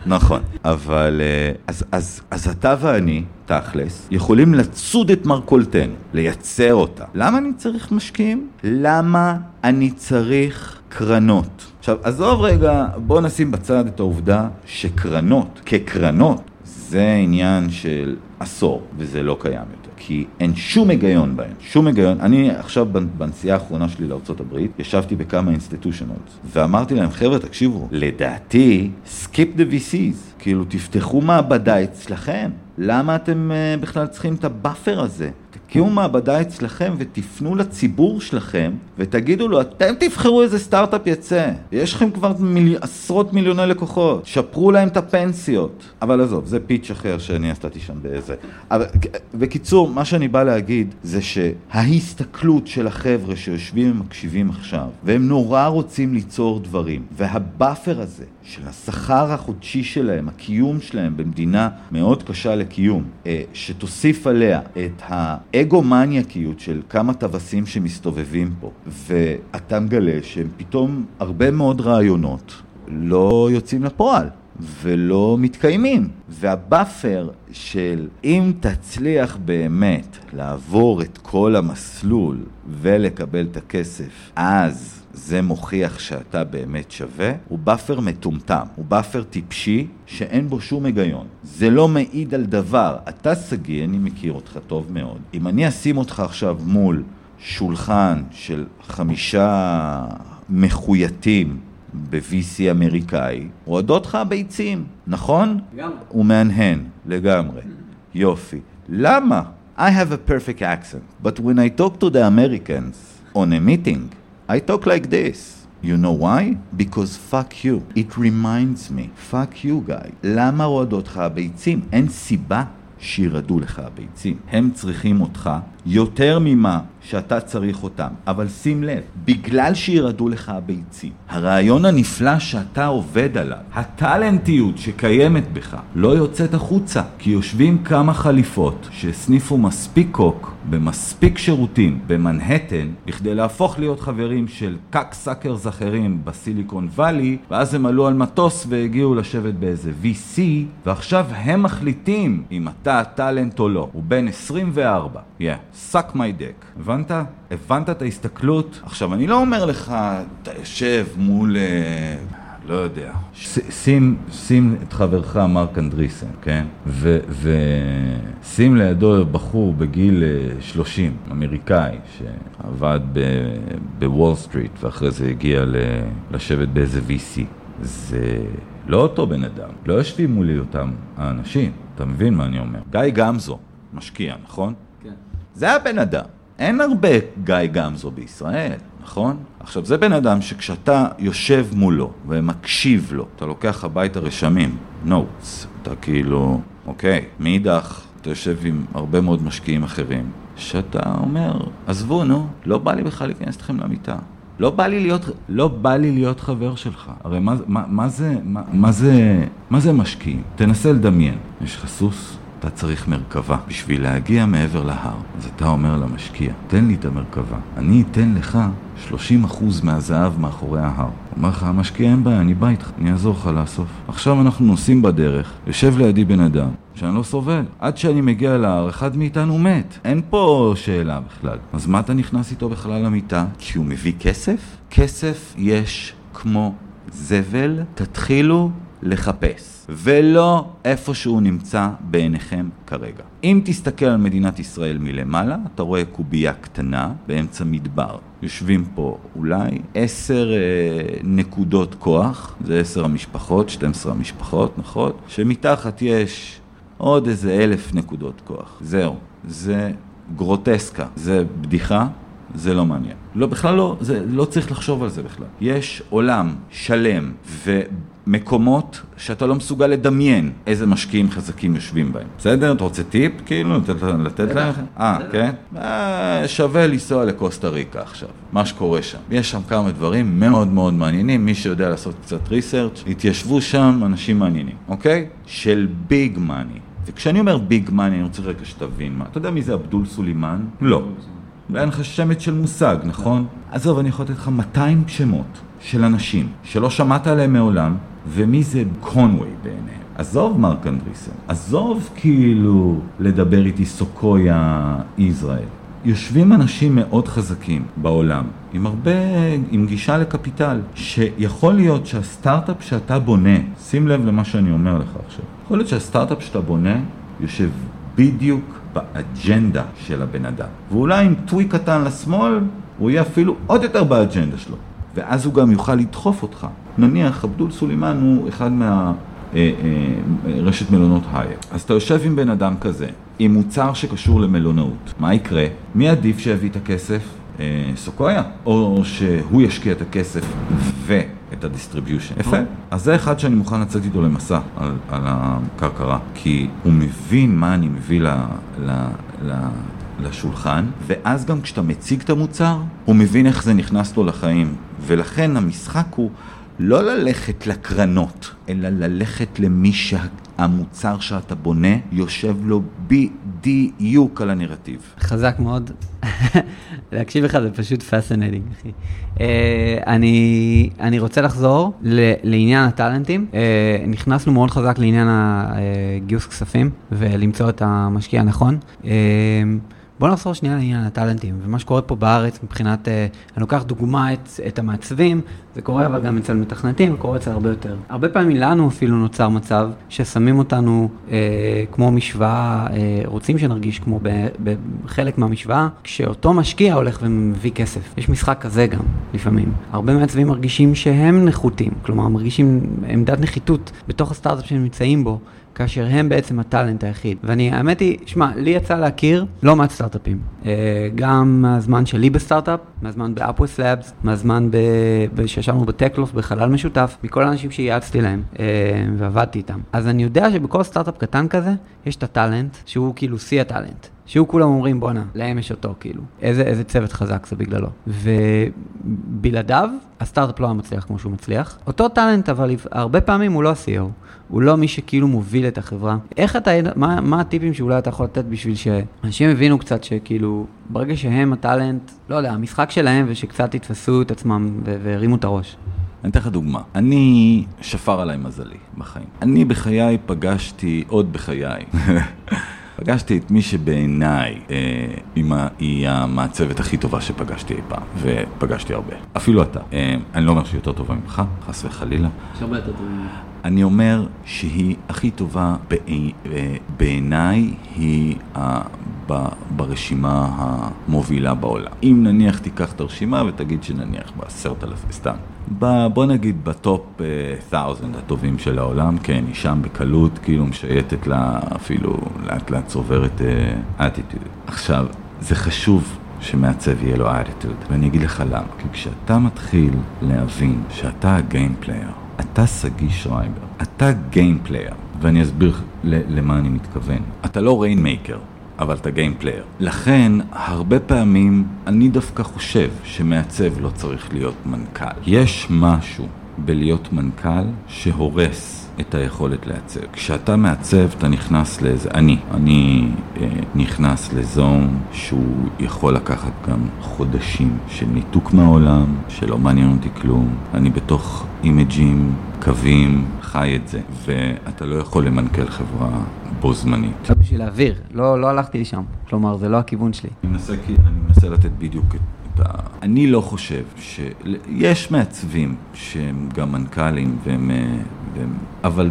נכון, אבל אה, אז, אז, אז אתה ואני, תכלס, יכולים לצוד את מרכולתנו, לייצר אותה. למה אני צריך משקיעים? למה אני צריך קרנות? עכשיו, עזוב רגע, בוא נשים בצד את העובדה שקרנות, כקרנות, זה עניין של עשור, וזה לא קיים יותר. כי אין שום היגיון בהן, שום היגיון. אני עכשיו בנסיעה האחרונה שלי לארה"ב, ישבתי בכמה institutionals, ואמרתי להם, חבר'ה, תקשיבו, לדעתי, skip the VCs, כאילו, תפתחו מעבדה אצלכם. למה אתם uh, בכלל צריכים את ה buffer הזה? תקימו מעבדה אצלכם ותפנו לציבור שלכם ותגידו לו, אתם תבחרו איזה סטארט-אפ יצא. יש לכם כבר מיל... עשרות מיליוני לקוחות, שפרו להם את הפנסיות. אבל עזוב, זה pitch אחר שאני עשיתי שם באיזה... אבל בקיצור, מה שאני בא להגיד זה שההסתכלות של החבר'ה שיושבים ומקשיבים עכשיו, והם נורא רוצים ליצור דברים, והבאפר הזה של השכר החודשי שלהם, הקיום שלהם במדינה מאוד קשה לקיום, אה, שתוסיף עליה את האגו-מניאקיות של כמה טווסים שמסתובבים פה, ואתה מגלה שהם פתאום הרבה מאוד רעיונות לא יוצאים לפועל. ולא מתקיימים. וה buffer של אם תצליח באמת לעבור את כל המסלול ולקבל את הכסף, אז זה מוכיח שאתה באמת שווה, הוא buffer מטומטם, הוא buffer טיפשי שאין בו שום היגיון. זה לא מעיד על דבר. אתה שגיא, אני מכיר אותך טוב מאוד. אם אני אשים אותך עכשיו מול שולחן של חמישה מחוייתים ב-VC אמריקאי, רועדות לך הביצים, נכון? לגמרי. הוא מהנהן, לגמרי. יופי. למה? I have a perfect accent, but when I talk to the Americans on a meeting, I talk like this. You know why? Because fuck you. It reminds me. Fuck you guy. למה רועדות לך הביצים? אין סיבה שירעדו לך הביצים. הם צריכים אותך יותר ממה שאתה צריך אותם. אבל שים לב, בגלל שירעדו לך הביצים, הרעיון הנפלא שאתה עובד עליו, הטלנטיות שקיימת בך, לא יוצאת החוצה, כי יושבים כמה חליפות שהסניפו מספיק קוק במספיק שירותים במנהטן, בכדי להפוך להיות חברים של cocksuckers אחרים בסיליקון וואלי, ואז הם עלו על מטוס והגיעו לשבת באיזה VC, ועכשיו הם מחליטים אם אתה ה talent או לא. הוא בן 24. Yeah. Suck my dick. הבנת? הבנת את ההסתכלות? עכשיו, אני לא אומר לך, אתה יושב מול... אה, לא יודע. שים, שים את חברך מרק אנדריסן, כן? ושים לידו בחור בגיל 30, אה, אמריקאי, שעבד בוול סטריט ואחרי זה הגיע לשבת באיזה VC. זה לא אותו בן אדם, לא יושבים מולי אותם האנשים, אתה מבין מה אני אומר? גיא גמזו, משקיע, נכון? זה הבן אדם. אין הרבה גיא גמזו בישראל, נכון? עכשיו, זה בן אדם שכשאתה יושב מולו ומקשיב לו, אתה לוקח הביתה רשמים, notes, אתה כאילו, אוקיי, מאידך, אתה יושב עם הרבה מאוד משקיעים אחרים, שאתה אומר, עזבו, נו, לא בא לי בכלל להיכנס אתכם למיטה. לא בא לי להיות, לא בא לי להיות חבר שלך. הרי מה, מה, מה, זה, מה, מה, זה, מה זה משקיעים? תנסה לדמיין. יש לך סוס, אתה צריך מרכבה בשביל להגיע מעבר להר. אז אתה אומר למשקיע, תן לי את המרכבה, אני אתן לך 30% מהזהב מאחורי ההר. אומר לך, המשקיע אין בעיה, אני בא איתך, אני אעזור לך לאסוף. עכשיו אנחנו נוסעים בדרך, יושב לידי בן אדם, שאני לא סובל. עד שאני מגיע להר, אחד מאיתנו מת. אין פה שאלה בכלל. אז מה אתה נכנס איתו בכלל למיטה? כי הוא מביא כסף? כסף יש כמו זבל, תתחילו לחפש, ולא איפה שהוא נמצא בעיניכם כרגע. אם תסתכל על מדינת ישראל מלמעלה, אתה רואה קובייה קטנה באמצע מדבר. יושבים פה אולי עשר אה, נקודות כוח, זה עשר המשפחות, 12 המשפחות, נכון? שמתחת יש עוד איזה אלף נקודות כוח. זהו, זה גרוטסקה, זה בדיחה, זה לא מעניין. לא, בכלל לא, זה, לא צריך לחשוב על זה בכלל. יש עולם שלם ומקומות שאתה לא מסוגל לדמיין איזה משקיעים חזקים יושבים בהם. בסדר? אתה רוצה טיפ? כאילו, לתת, לך? אה, כן? אה, שווה לנסוע לקוסטה ריקה עכשיו, מה שקורה שם. יש שם כמה דברים מאוד מאוד מעניינים, מי שיודע לעשות קצת ריסרצ', התיישבו שם אנשים מעניינים, אוקיי? של ביג מאני. וכשאני אומר ביג מאני, אני רוצה רגע שתבין מה. אתה יודע מי זה אבדול סולימן? לא. אין לך שמץ של מושג, נכון? עזוב, אני יכול לתת לך 200 שמות של אנשים שלא שמעת עליהם מעולם, ומי זה קונווי בעיניהם. עזוב מרק אנדריסן, עזוב כאילו לדבר איתי סוקויה ישראל. יושבים אנשים מאוד חזקים בעולם, עם הרבה, עם גישה לקפיטל, שיכול להיות שהסטארט-אפ שאתה בונה, שים לב למה שאני אומר לך עכשיו, יכול להיות שהסטארט-אפ שאתה בונה יושב בדיוק באג'נדה של הבן אדם. ואולי עם טווי קטן לשמאל, הוא יהיה אפילו עוד יותר באג'נדה שלו. ואז הוא גם יוכל לדחוף אותך. נניח, אבדול סולימן הוא אחד מה... אה, אה, רשת מלונות הייר. אז אתה יושב עם בן אדם כזה, עם מוצר שקשור למלונאות, מה יקרה? מי עדיף שיביא את הכסף? סוקויה? או שהוא ישקיע את הכסף ואת ה distribution? יפה. אז זה אחד שאני מוכן לצאת איתו למסע על, על הכרכרה, כי הוא מבין מה אני מביא ל, ל, ל, לשולחן, ואז גם כשאתה מציג את המוצר, הוא מבין איך זה נכנס לו לחיים, ולכן המשחק הוא לא ללכת לקרנות, אלא ללכת למי שהמוצר שאתה בונה יושב לו בדיוק על הנרטיב. חזק מאוד. [LAUGHS] להקשיב לך זה פשוט פסינטינג, אחי. Uh, אני, אני רוצה לחזור ל, לעניין הטאלנטים. Uh, נכנסנו מאוד חזק לעניין הגיוס כספים ולמצוא את המשקיע הנכון. Uh, בואו נחזור שנייה לעניין הטאלנטים, ומה שקורה פה בארץ מבחינת, אה, אני לוקח דוגמה את, את המעצבים, זה קורה אבל גם אצל מתכנתים, וקורה אצל הרבה יותר. הרבה פעמים לנו אפילו נוצר מצב ששמים אותנו אה, כמו משוואה, אה, רוצים שנרגיש כמו בחלק מהמשוואה, כשאותו משקיע הולך ומביא כסף. יש משחק כזה גם, לפעמים. הרבה מעצבים מרגישים שהם נחותים, כלומר מרגישים עמדת נחיתות בתוך הסטארט-אפ שהם נמצאים בו. כאשר הם בעצם ה talent היחיד. ואני, האמת היא, שמע, לי יצא להכיר לא מעט סטארט-אפים. אה, גם מהזמן שלי בסטארט-אפ, מהזמן באפווס לאבס, מהזמן שישבנו ב TechLoft בחלל משותף, מכל האנשים שייעצתי להם אה, ועבדתי איתם. אז אני יודע שבכל סטארט-אפ קטן כזה, יש את הטאלנט, שהוא כאילו שיא הטאלנט. שהוא כולם אומרים, בואנה, להם יש אותו, כאילו. איזה, איזה צוות חזק זה בגללו. ובלעדיו, הסטארט-אפ לא היה מצליח כמו שהוא מצליח. אותו טאלנט, אבל הרבה פעמים הוא לא ה-CEO. הוא לא מי שכאילו מוביל את החברה. איך אתה, מה, מה הטיפים שאולי אתה יכול לתת בשביל שאנשים הבינו קצת שכאילו, ברגע שהם הטאלנט, לא יודע, המשחק שלהם ושקצת יתפסו את עצמם והרימו את הראש. אני אתן לך דוגמה. אני, שפר עליי מזלי בחיים. אני בחיי פגשתי, עוד בחיי, [LAUGHS] פגשתי את מי שבעיניי אה, היא המעצבת הכי טובה שפגשתי אי פעם, ופגשתי הרבה. אפילו אתה. אה, אני לא אומר שהיא יותר טובה ממך, חס וחלילה. יש הרבה יותר טובים. אני אומר שהיא הכי טובה בעיניי, היא ברשימה המובילה בעולם. אם נניח תיקח את הרשימה ותגיד שנניח בעשרת אלפים, סתם. בוא נגיד ב top 1000 אה, הטובים של העולם, כן, היא שם בקלות, כאילו משייטת לה, אפילו לאט לאט צוברת. אה, עכשיו, זה חשוב שמעצב יהיה לו אטיטוד, ואני אגיד לך למה. כי כשאתה מתחיל להבין שאתה ה game player, אתה שגיא שרייבר, אתה game player, ואני אסביר למה אני מתכוון. אתה לא rainmaker. אבל אתה game player. לכן, הרבה פעמים אני דווקא חושב שמעצב לא צריך להיות מנכ"ל. יש משהו בלהיות מנכ"ל שהורס את היכולת לעצב. כשאתה מעצב, אתה נכנס לאיזה... אני, אני אה, נכנס לזון שהוא יכול לקחת גם חודשים של ניתוק מהעולם, שלא מעניין אותי כלום. אני בתוך אימג'ים, קווים, חי את זה, ואתה לא יכול למנכ"ל חברה בו זמנית. רק בשביל להעביר, לא, לא הלכתי לשם. כלומר, זה לא הכיוון שלי. אני מנסה, אני מנסה לתת בדיוק את ה... אני לא חושב ש... יש מעצבים שהם גם מנכ"לים והם... אבל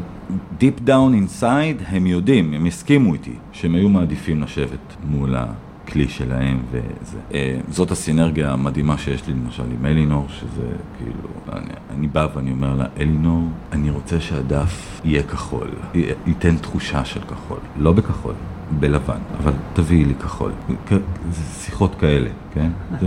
Deep Down Inside הם יודעים, הם הסכימו איתי, שהם היו מעדיפים לשבת מול הכלי שלהם וזה. אה, זאת הסינרגיה המדהימה שיש לי למשל עם אלינור, שזה כאילו, אני, אני בא ואני אומר לה, אלינור, אני רוצה שהדף יהיה כחול, ייתן תחושה של כחול, לא בכחול. בלבן, אבל תביאי לי כחול. זה שיחות כאלה, כן? זה,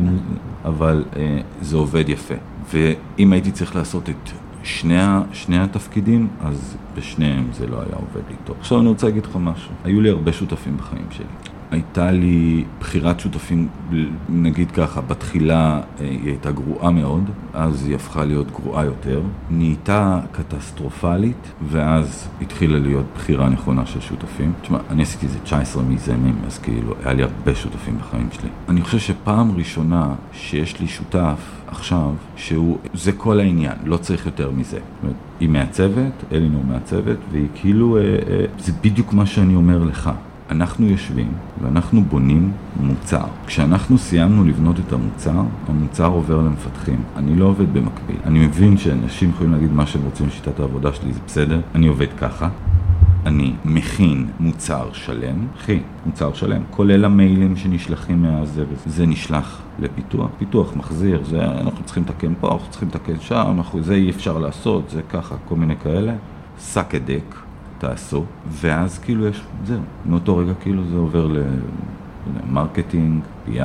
אבל אה, זה עובד יפה. ואם הייתי צריך לעשות את שני, שני התפקידים, אז בשניהם זה לא היה עובד לי טוב. עכשיו אני רוצה להגיד לך משהו. היו לי הרבה שותפים בחיים שלי. הייתה לי בחירת שותפים, נגיד ככה, בתחילה אה, היא הייתה גרועה מאוד, אז היא הפכה להיות גרועה יותר, נהייתה קטסטרופלית, ואז התחילה להיות בחירה נכונה של שותפים. תשמע, אני עשיתי איזה 19 מיזמים, אז כאילו, היה לי הרבה שותפים בחיים שלי. אני חושב שפעם ראשונה שיש לי שותף עכשיו, שהוא, זה כל העניין, לא צריך יותר מזה. זאת אומרת, היא מעצבת, אלינור מעצבת, והיא כאילו, אה, אה, זה בדיוק מה שאני אומר לך. אנחנו יושבים ואנחנו בונים מוצר. כשאנחנו סיימנו לבנות את המוצר, המוצר עובר למפתחים. אני לא עובד במקביל. אני מבין שאנשים יכולים להגיד מה שהם רוצים בשיטת העבודה שלי, זה בסדר, אני עובד ככה. אני מכין מוצר שלם, מכין מוצר שלם, כולל המיילים שנשלחים מהזה וזה. זה נשלח לפיתוח, פיתוח מחזיר, זה אנחנו צריכים לתקן פה, אנחנו צריכים לתקן שם, אנחנו, זה אי אפשר לעשות, זה ככה, כל מיני כאלה. suck a dick, תעשו, ואז כאילו יש, זהו, מאותו רגע כאילו זה עובר ל marketing, PR,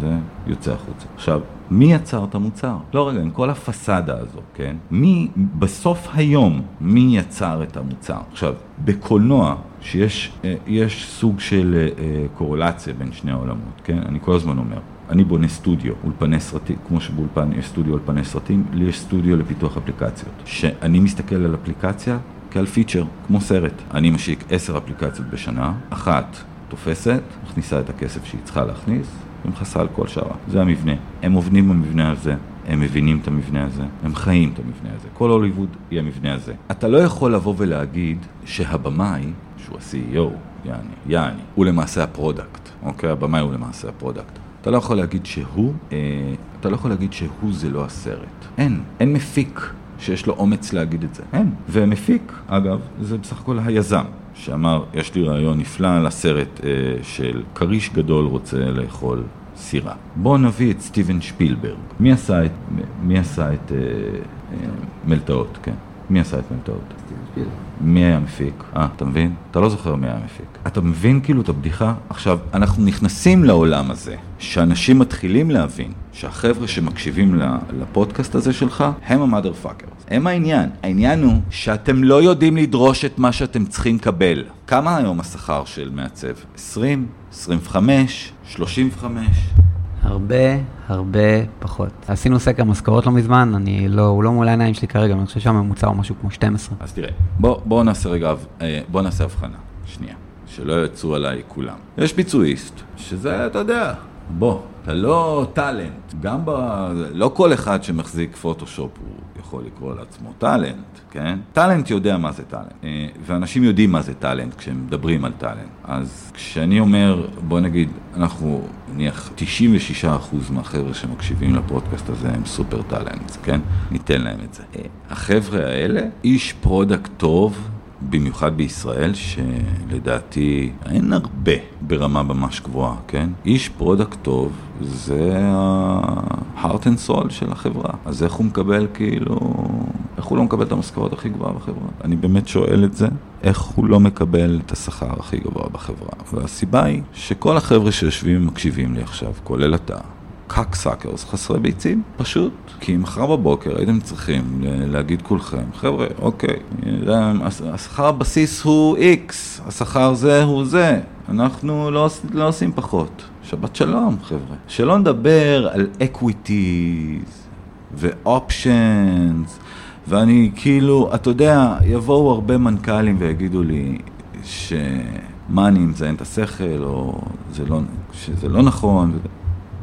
זה יוצא החוצה. עכשיו, מי יצר את המוצר? לא רגע, עם כל הפסאדה הזו, כן? מי, בסוף היום, מי יצר את המוצר? עכשיו, בקולנוע, שיש אה, סוג של אה, קורלציה בין שני העולמות, כן? אני כל הזמן אומר. אני בונה סטודיו, אולפני סרטים, כמו שבאולפן יש סטודיו אולפני סרטים, לי יש סטודיו לפיתוח אפליקציות. שאני מסתכל על אפליקציה כעל feature, כמו סרט. אני משיק עשר אפליקציות בשנה, אחת תופסת, מכניסה את הכסף שהיא צריכה להכניס, ומכסה על כל שאר. זה המבנה. הם עובדים במבנה הזה, הם מבינים את המבנה הזה, הם חיים את המבנה הזה. כל הוליווד היא המבנה הזה. אתה לא יכול לבוא ולהגיד שהבמאי, שהוא ה-CEO, יעני, יעני, הוא למעשה ה product, אוקיי? הבמאי הוא למעשה ה product. אתה לא יכול להגיד שהוא, אה, אתה לא יכול להגיד שהוא זה לא הסרט. אין, אין מפיק. שיש לו אומץ להגיד את זה. אין. ומפיק, אגב, זה בסך הכל היזם, שאמר, יש לי רעיון נפלא לסרט אה, של כריש גדול רוצה לאכול סירה. בואו נביא את סטיבן שפילברג. מי עשה את, מי עשה את אה, אה, מלטעות, כן? מי עשה את מלטעות? מי היה המפיק? אה, אתה מבין? אתה לא זוכר מי היה המפיק. אתה מבין כאילו את הבדיחה? עכשיו, אנחנו נכנסים לעולם הזה, שאנשים מתחילים להבין שהחבר'ה שמקשיבים לפודקאסט הזה שלך, הם המאדר פאקר. הם העניין. העניין הוא שאתם לא יודעים לדרוש את מה שאתם צריכים לקבל. כמה היום השכר של מעצב? 20? 25? 35? הרבה, הרבה פחות. עשינו סקר משכורות לא מזמן, אני לא, הוא לא מול העיניים שלי כרגע, אני חושב שהממוצע הוא משהו כמו 12. אז תראה, בוא, בוא נעשה רגע, אה, בוא נעשה הבחנה, שנייה, שלא יצאו עליי כולם. יש ביצועיסט, שזה, אתה יודע, בוא, אתה לא talent, גם ב... לא כל אחד שמחזיק פוטושופ הוא יכול לקרוא לעצמו talent, כן? talent יודע מה זה talent, אה, ואנשים יודעים מה זה talent כשהם מדברים על talent. אז כשאני אומר, בוא נגיד, אנחנו, נניח, 96% מהחבר'ה שמקשיבים לפודקאסט הזה הם super talent, כן? ניתן להם את זה. אה, החבר'ה האלה, איש product טוב, במיוחד בישראל, שלדעתי אין הרבה ברמה ממש גבוהה, כן? איש product טוב זה ה-heart and soul של החברה. אז איך הוא מקבל כאילו איך הוא לא מקבל את המשכורת הכי גבוהה בחברה? אני באמת שואל את זה, איך הוא לא מקבל את השכר הכי גבוה בחברה? והסיבה היא שכל החבר'ה שיושבים ומקשיבים לי עכשיו, כולל אתה, cocksuckers, חסרי ביצים, פשוט. כי מחר בבוקר הייתם צריכים להגיד כולכם, חבר'ה, אוקיי, השכר הבסיס הוא איקס, השכר זה הוא זה, אנחנו לא, לא עושים פחות. שבת שלום, חבר'ה. שלא נדבר על equities ו options, ואני כאילו, אתה יודע, יבואו הרבה מנכ"לים ויגידו לי שמה אני מזיין את השכל, או זה לא, שזה לא נכון.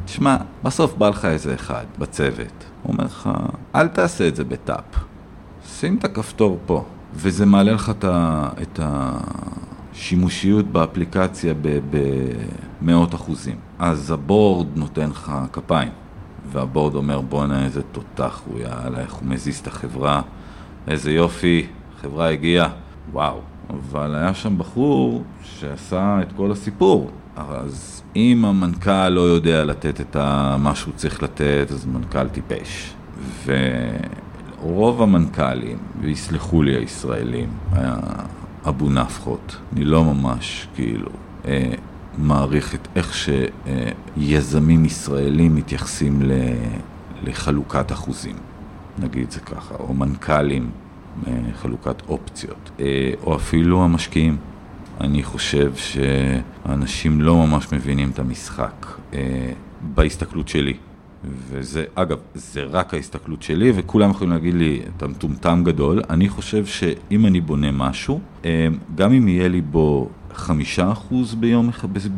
תשמע, בסוף בא לך איזה אחד בצוות, הוא אומר לך, אל תעשה את זה בטאפ, שים את הכפתור פה, וזה מעלה לך את השימושיות באפליקציה במאות אחוזים. אז הבורד נותן לך כפיים, והבורד אומר בואנה איזה תותח הוא, יאללה, איך הוא מזיז את החברה, איזה יופי, החברה הגיעה, וואו. אבל היה שם בחור שעשה את כל הסיפור. אז אם המנכ"ל לא יודע לתת את מה שהוא צריך לתת, אז מנכ"ל טיפש. ורוב המנכ"לים, ויסלחו לי הישראלים, אבו נפחות, אני לא ממש כאילו אה, מעריך את איך שיזמים ישראלים מתייחסים לחלוקת אחוזים, נגיד זה ככה, או מנכ"לים, אה, חלוקת אופציות, אה, או אפילו המשקיעים. אני חושב שאנשים לא ממש מבינים את המשחק אה, בהסתכלות שלי. וזה, אגב, זה רק ההסתכלות שלי, וכולם יכולים להגיד לי, אתה מטומטם גדול. אני חושב שאם אני בונה משהו, אה, גם אם יהיה לי בו חמישה אחוז ביום,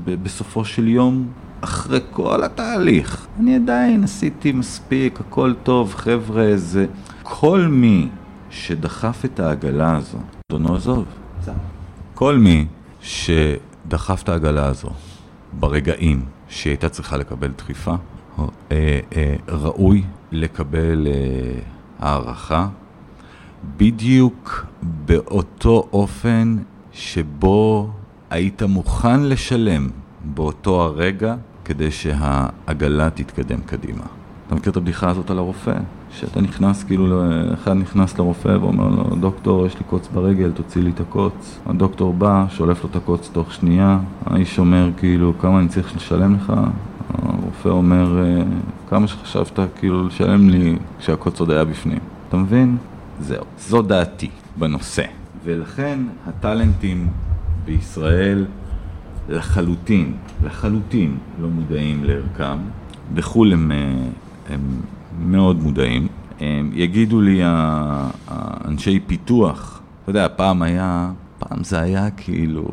בסופו של יום, אחרי כל התהליך, אני עדיין עשיתי מספיק, הכל טוב, חבר'ה, זה... כל מי שדחף את העגלה הזו, אדונו עזוב. כל מי שדחף את העגלה הזו ברגעים שהיא הייתה צריכה לקבל דחיפה, אה, אה, ראוי לקבל אה, הערכה בדיוק באותו אופן שבו היית מוכן לשלם באותו הרגע כדי שהעגלה תתקדם קדימה. אתה מכיר את הבדיחה הזאת על הרופא? שאתה נכנס, כאילו, אחד נכנס לרופא ואומר לו, דוקטור, יש לי קוץ ברגל, תוציא לי את הקוץ. הדוקטור בא, שולף לו את הקוץ תוך שנייה, האיש אומר, כאילו, כמה אני צריך לשלם לך? הרופא אומר, אה, כמה שחשבת, כאילו, לשלם לי כשהקוץ עוד היה בפנים. אתה מבין? זהו. זו דעתי בנושא. ולכן הטאלנטים בישראל לחלוטין, לחלוטין לא מודעים לערכם. בחו"ל הם, אה, הם מאוד מודעים. יגידו לי האנשי פיתוח, אתה יודע, פעם היה, פעם זה היה כאילו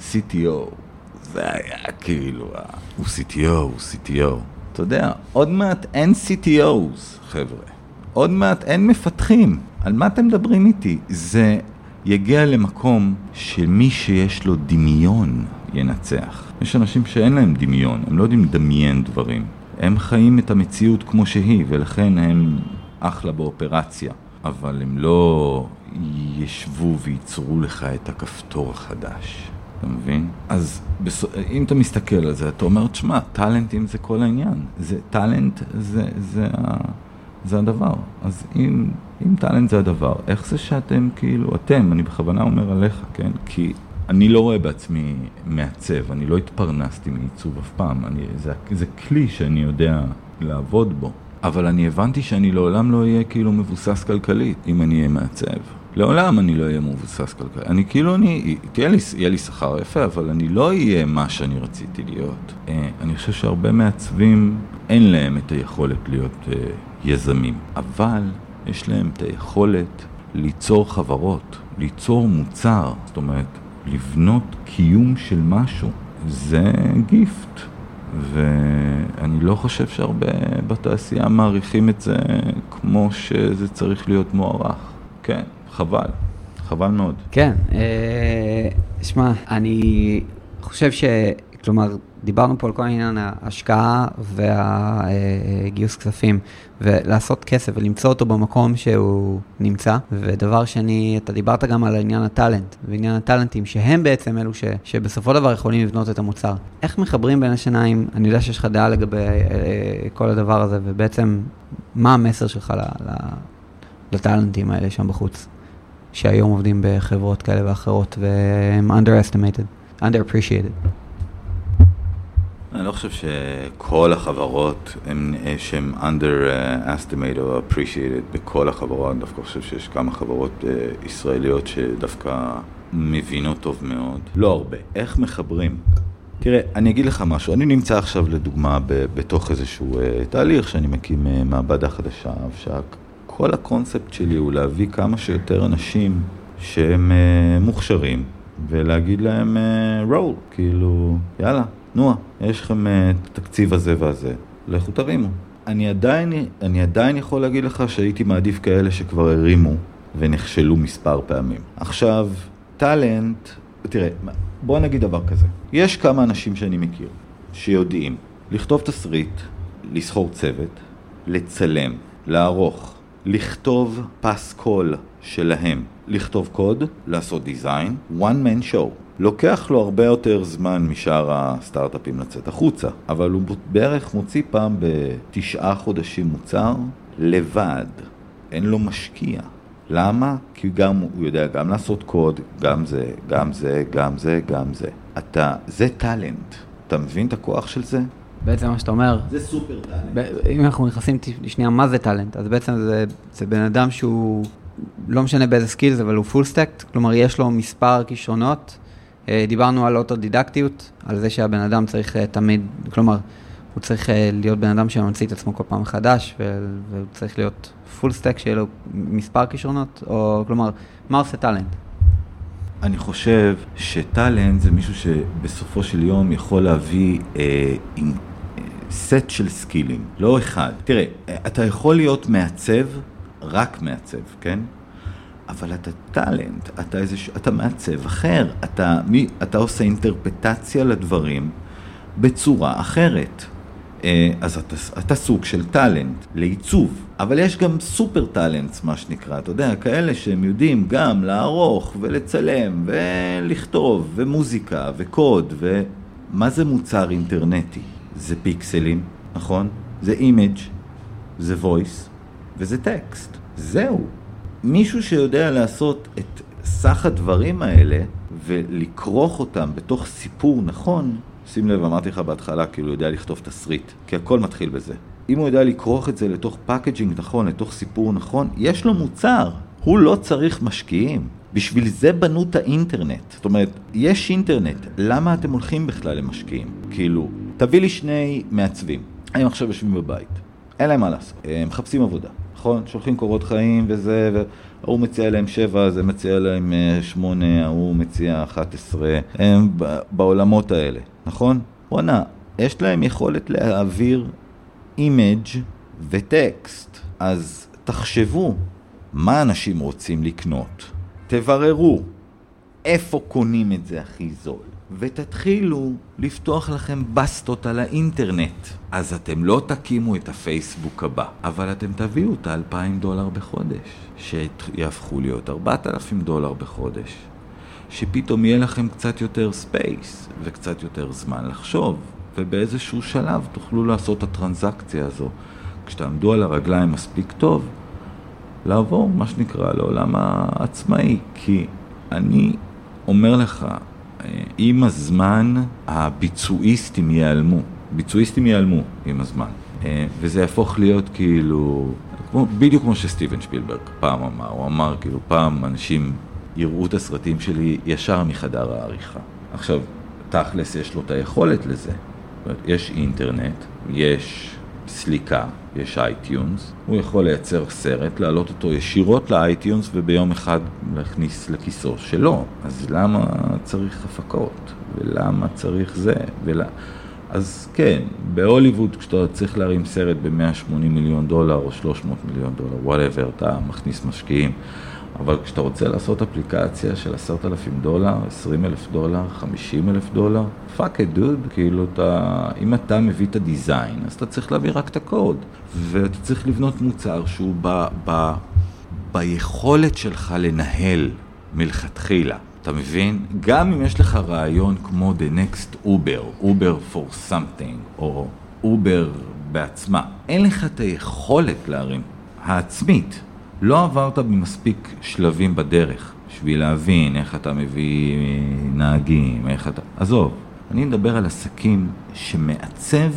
CTO, זה היה כאילו, הוא CTO, הוא CTO. אתה יודע, עוד מעט אין CTOs, חבר'ה. עוד מעט אין מפתחים. על מה אתם מדברים איתי? זה יגיע למקום שמי שיש לו דמיון ינצח. יש אנשים שאין להם דמיון, הם לא יודעים לדמיין דברים. הם חיים את המציאות כמו שהיא, ולכן הם אחלה באופרציה. אבל הם לא ישבו וייצרו לך את הכפתור החדש. אתה מבין? אז בס... אם אתה מסתכל על זה, אתה אומר, תשמע, טאלנטים זה כל העניין. זה טאלנט, זה, זה, זה הדבר. אז אם, אם טאלנט זה הדבר, איך זה שאתם כאילו, אתם, אני בכוונה אומר עליך, כן? כי אני לא רואה בעצמי מעצב, אני לא התפרנסתי מעיצוב אף פעם, אני, זה, זה כלי שאני יודע לעבוד בו. אבל אני הבנתי שאני לעולם לא אהיה כאילו מבוסס כלכלית אם אני אהיה מעצב. לעולם אני לא אהיה מבוסס כלכלית. אני כאילו, אני, תהיה לי, יהיה לי שכר יפה, אבל אני לא אהיה מה שאני רציתי להיות. אה, אני חושב שהרבה מעצבים, אין להם את היכולת להיות אה, יזמים, אבל יש להם את היכולת ליצור חברות, ליצור מוצר. זאת אומרת, לבנות קיום של משהו, זה גיפט. ואני לא חושב שהרבה בתעשייה מעריכים את זה כמו שזה צריך להיות מוערך. כן, חבל. חבל מאוד. כן, אה, שמע, אני חושב ש... כלומר, דיברנו פה על כל העניין ההשקעה והגיוס כספים, ולעשות כסף ולמצוא אותו במקום שהוא נמצא. ודבר שני, אתה דיברת גם על עניין הטאלנט, ועניין הטאלנטים, שהם בעצם אלו ש, שבסופו דבר יכולים לבנות את המוצר. איך מחברים בין השניים? אני יודע שיש לך דעה לגבי אה, כל הדבר הזה, ובעצם, מה המסר שלך לטאלנטים האלה שם בחוץ, שהיום עובדים בחברות כאלה ואחרות, והם underestimated, underappreciated. אני לא חושב שכל החברות הם שהם underestimated או appreciated בכל החברות, אני דווקא חושב שיש כמה חברות uh, ישראליות שדווקא מבינות טוב מאוד. לא הרבה. איך מחברים? תראה, אני אגיד לך משהו, אני נמצא עכשיו לדוגמה ב- בתוך איזשהו uh, תהליך שאני מקים uh, מעבדה חדשה, שכל הקונספט שלי הוא להביא כמה שיותר אנשים שהם uh, מוכשרים ולהגיד להם uh, roll, כאילו, יאללה, נועה, יש לכם את uh, התקציב הזה והזה, לכו תרימו. אני עדיין, אני עדיין יכול להגיד לך שהייתי מעדיף כאלה שכבר הרימו ונכשלו מספר פעמים. עכשיו, טאלנט, תראה, בוא נגיד דבר כזה. יש כמה אנשים שאני מכיר שיודעים לכתוב תסריט, לסחור צוות, לצלם, לערוך, לכתוב פסקול שלהם, לכתוב קוד, לעשות דיזיין, one man show. לוקח לו הרבה יותר זמן משאר הסטארט-אפים לצאת החוצה, אבל הוא בערך מוציא פעם בתשעה חודשים מוצר לבד, אין לו משקיע. למה? כי גם, הוא יודע גם לעשות קוד, גם זה, גם זה, גם זה, גם זה. אתה, זה טאלנט. אתה מבין את הכוח של זה? בעצם מה שאתה אומר, זה סופר טאלנט. אם אנחנו נכנסים לשנייה מה זה טאלנט, אז בעצם זה, זה בן אדם שהוא, לא משנה באיזה skills, אבל הוא full stacked, כלומר יש לו מספר כישרונות. אה, דיברנו על אוטודידקטיות, על זה שהבן אדם צריך אה, תמיד, כלומר, הוא צריך אה, להיות בן אדם שממציא את עצמו כל פעם מחדש, והוא צריך להיות full stack שיהיה לו מספר כישרונות, או כלומר, מה עושה talent? אני חושב ש talent זה מישהו שבסופו של יום יכול להביא אה, עם אה, סט של סקילים, לא אחד. תראה, אתה יכול להיות מעצב, רק מעצב, כן? אבל אתה טאלנט, אתה, איזה, אתה מעצב אחר, אתה, מי, אתה עושה אינטרפטציה לדברים בצורה אחרת. אה, אז אתה, אתה סוג של טאלנט לעיצוב, אבל יש גם סופר טאלנטס, מה שנקרא, אתה יודע, כאלה שהם יודעים גם לערוך ולצלם ולכתוב ומוזיקה וקוד ומה זה מוצר אינטרנטי? זה פיקסלים, נכון? זה image, זה voice וזה טקסט. זהו. מישהו שיודע לעשות את סך הדברים האלה ולכרוך אותם בתוך סיפור נכון, שים לב, אמרתי לך בהתחלה, כאילו הוא יודע לכתוב תסריט, כי הכל מתחיל בזה. אם הוא יודע לכרוך את זה לתוך packaging נכון, לתוך סיפור נכון, יש לו מוצר. הוא לא צריך משקיעים. בשביל זה בנו את האינטרנט. זאת אומרת, יש אינטרנט, למה אתם הולכים בכלל למשקיעים? כאילו, תביא לי שני מעצבים. הם עכשיו יושבים בבית, אין להם מה לעשות, הם מחפשים עבודה, נכון? שולחים קורות חיים וזה, והוא מציע להם שבע, זה מציע להם אה, שמונה, ההוא מציע אחת עשרה, הם בעולמות האלה. נכון? והנה, יש להם יכולת להעביר image וטקסט. אז תחשבו, מה אנשים רוצים לקנות? תבררו איפה קונים את זה הכי זול, ותתחילו לפתוח לכם בסטות על האינטרנט. אז אתם לא תקימו את הפייסבוק הבא, אבל אתם תביאו את האלפיים דולר בחודש, שיהפכו להיות ארבעת אלפים דולר בחודש. שפתאום יהיה לכם קצת יותר space וקצת יותר זמן לחשוב, ובאיזשהו שלב תוכלו לעשות את הטרנזקציה הזו. כשתעמדו על הרגליים מספיק טוב, לעבור, מה שנקרא, לעולם העצמאי. כי אני אומר לך, עם הזמן הביצועיסטים ייעלמו. ביצועיסטים ייעלמו עם הזמן. וזה יהפוך להיות כאילו, בדיוק כמו שסטיבן שפילברג פעם אמר, הוא אמר כאילו פעם אנשים יראו את הסרטים שלי ישר מחדר העריכה. עכשיו, תכלס יש לו את היכולת לזה. יש אינטרנט, יש סליקה, יש iTunes, הוא יכול לייצר סרט, להעלות אותו ישירות ל iTunes וביום אחד להכניס לכיסו שלו. אז למה צריך הפקות? ולמה צריך זה? ולה... אז כן, בהוליווד כשאתה צריך להרים סרט ב-180 מיליון דולר או 300 מיליון דולר, whatever, אתה מכניס משקיעים. אבל כשאתה רוצה לעשות אפליקציה של עשרת אלפים דולר, עשרים אלף דולר, חמישים אלף דולר, fuck it, dude, כאילו אתה, אם אתה מביא את ה design, אז אתה צריך להביא רק את הקוד, ואתה צריך לבנות מוצר שהוא ב, ב, ביכולת שלך לנהל מלכתחילה. אתה מבין? גם אם יש לך רעיון כמו The Next Uber, Uber for something, או Uber בעצמה, אין לך את היכולת להרים העצמית לא עברת במספיק שלבים בדרך בשביל להבין איך אתה מביא נהגים, איך אתה... עזוב, אני מדבר על עסקים שמעצב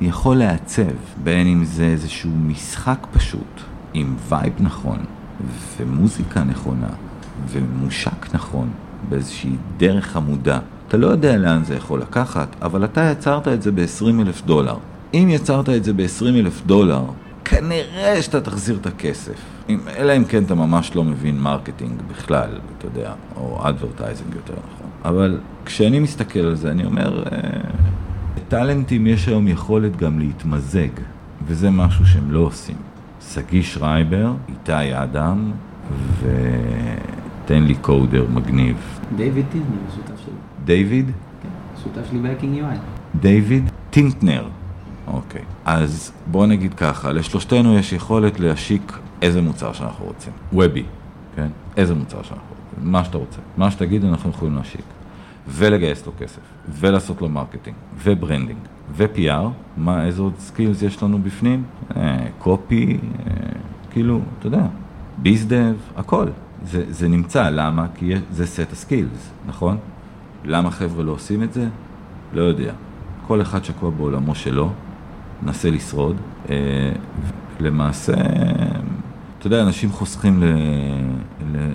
יכול לעצב, בין אם זה איזשהו משחק פשוט, עם vibe נכון, ומוזיקה נכונה, ומושק נכון, באיזושהי דרך חמודה. אתה לא יודע לאן זה יכול לקחת, אבל אתה יצרת את זה ב-20 אלף דולר. אם יצרת את זה ב-20 אלף דולר, כנראה שאתה תחזיר את הכסף. אלא אם כן אתה ממש לא מבין marketing בכלל, אתה יודע, או advertising יותר נכון. אבל כשאני מסתכל על זה, אני אומר, לטאלנטים אה, יש היום יכולת גם להתמזג, וזה משהו שהם לא עושים. שגיא שרייבר, איתי אדם, ותן לי coder מגניב. דיוויד טינטנר, שותף שלי. דיוויד? כן, שותף שלי ב-Hacking UI. דיוויד טינטנר. אוקיי. אז בוא נגיד ככה, לשלושתנו יש יכולת להשיק איזה מוצר שאנחנו רוצים. וובי, כן? איזה מוצר שאנחנו רוצים. מה שאתה רוצה. מה שתגיד אנחנו יכולים להשיק. ולגייס לו כסף, ולעשות לו marketing, ו-branding, ו-PR, מה, איזה עוד skills יש לנו בפנים? copy, אה, אה, כאילו, אתה יודע, biz dev, הכל. זה, זה נמצא, למה? כי זה סט ה-skills, נכון? למה חבר'ה לא עושים את זה? לא יודע. כל אחד שקוע בעולמו שלו, מנסה לשרוד. אה, למעשה, אתה יודע, אנשים חוסכים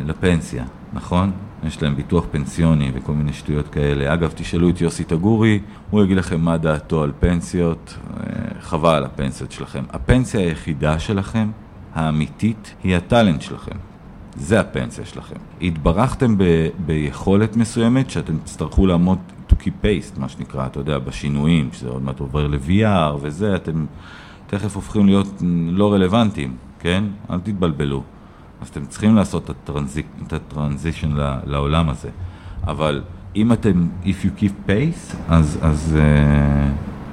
לפנסיה, נכון? יש להם ביטוח פנסיוני וכל מיני שטויות כאלה. אגב, תשאלו את יוסי טגורי, הוא יגיד לכם מה דעתו על פנסיות, אה, חבל על הפנסיות שלכם. הפנסיה היחידה שלכם, האמיתית, היא הטאלנט שלכם. זה הפנסיה שלכם. התברכתם ב- ביכולת מסוימת שאתם תצטרכו לעמוד to keep pace, מה שנקרא, אתה יודע, בשינויים, שזה עוד מעט עובר ל-VR וזה, אתם תכף הופכים להיות לא רלוונטיים, כן? אל תתבלבלו. אז אתם צריכים לעשות את ה-transition לעולם הזה. אבל אם אתם, if you keep pace, אז, אז, אה,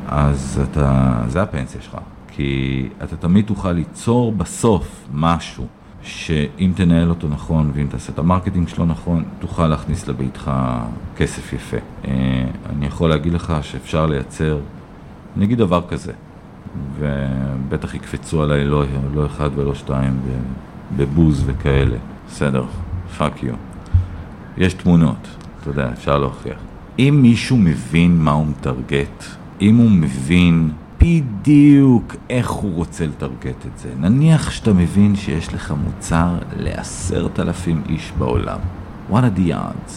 אז אתה, זה הפנסיה שלך. כי אתה תמיד תוכל ליצור בסוף משהו שאם תנהל אותו נכון ואם תעשה את ה-marketing שלו נכון, תוכל להכניס לביתך כסף יפה. אה, אני יכול להגיד לך שאפשר לייצר, נגיד דבר כזה, ובטח יקפצו עליי לא, לא אחד ולא שתיים בבוז וכאלה. בסדר, fuck you. יש תמונות, אתה יודע, אפשר להוכיח. אם מישהו מבין מה הוא מטרגט, אם הוא מבין בדיוק איך הוא רוצה לטרגט את זה, נניח שאתה מבין שיש לך מוצר לעשרת אלפים איש בעולם. What are the odds?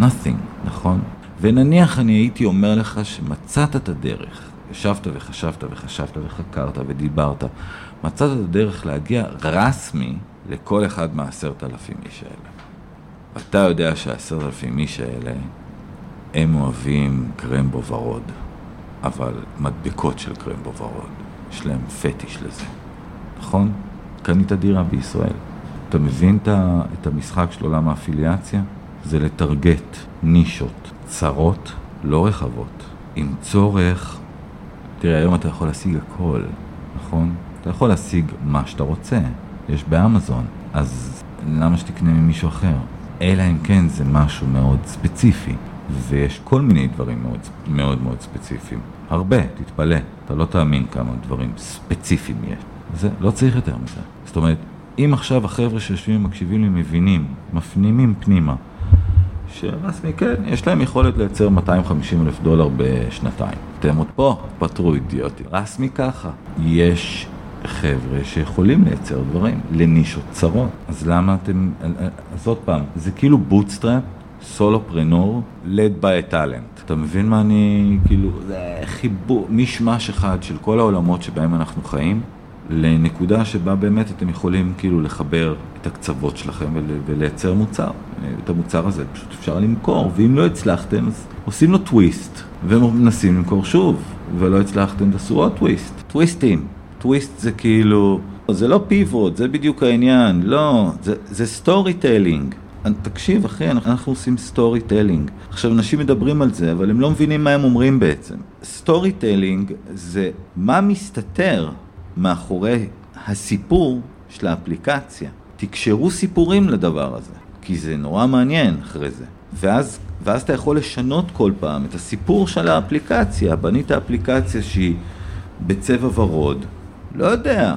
Nothing, נכון? ונניח אני הייתי אומר לך שמצאת את הדרך, ישבת וחשבת וחשבת וחקרת ודיברת, מצאת את הדרך להגיע רסמי לכל אחד מהעשרת אלפים איש האלה. אתה יודע שהעשרת אלפים איש האלה, הם אוהבים קרמבו ורוד, אבל מדבקות של קרמבו ורוד, יש להם פטיש לזה, נכון? קנית דירה בישראל. אתה מבין את המשחק של עולם האפיליאציה? זה לטרגט נישות צרות, לא רחבות, עם צורך, תראה, היום אתה יכול להשיג הכל, נכון? אתה יכול להשיג מה שאתה רוצה, יש באמזון, אז למה שתקנה ממישהו אחר? אלא אם כן זה משהו מאוד ספציפי, ויש כל מיני דברים מאוד מאוד, מאוד ספציפיים. הרבה, תתפלא, אתה לא תאמין כמה דברים ספציפיים יש. זה, לא צריך יותר מזה. זאת אומרת, אם עכשיו החבר'ה שיושבים ומקשיבים לי מבינים, מפנימים פנימה, שרסמי, כן, יש להם יכולת לייצר 250 אלף דולר בשנתיים. אתם עוד פה, פטרו אידיוטים. רסמי ככה. יש חבר'ה שיכולים לייצר דברים לנישות צרות. אז למה אתם... אז עוד פעם, זה כאילו בוטסטראפ, סולופרנור, led by a talent. אתה מבין מה אני... כאילו, זה חיבור, מישמש אחד של כל העולמות שבהם אנחנו חיים, לנקודה שבה באמת אתם יכולים כאילו לחבר את הקצוות שלכם ולייצר מוצר. את המוצר הזה פשוט אפשר למכור, ואם לא הצלחתם אז עושים לו טוויסט, ומנסים למכור שוב, ולא הצלחתם תעשו עוד טוויסט. טוויסטים. טוויסט זה כאילו, זה לא pivot, זה בדיוק העניין, לא, זה storytelling. תקשיב אחי, אנחנו עושים storytelling. עכשיו אנשים מדברים על זה, אבל הם לא מבינים מה הם אומרים בעצם. storytelling זה מה מסתתר מאחורי הסיפור של האפליקציה. תקשרו סיפורים לדבר הזה, כי זה נורא מעניין אחרי זה. ואז, ואז אתה יכול לשנות כל פעם את הסיפור של האפליקציה. בנית אפליקציה שהיא בצבע ורוד, לא יודע,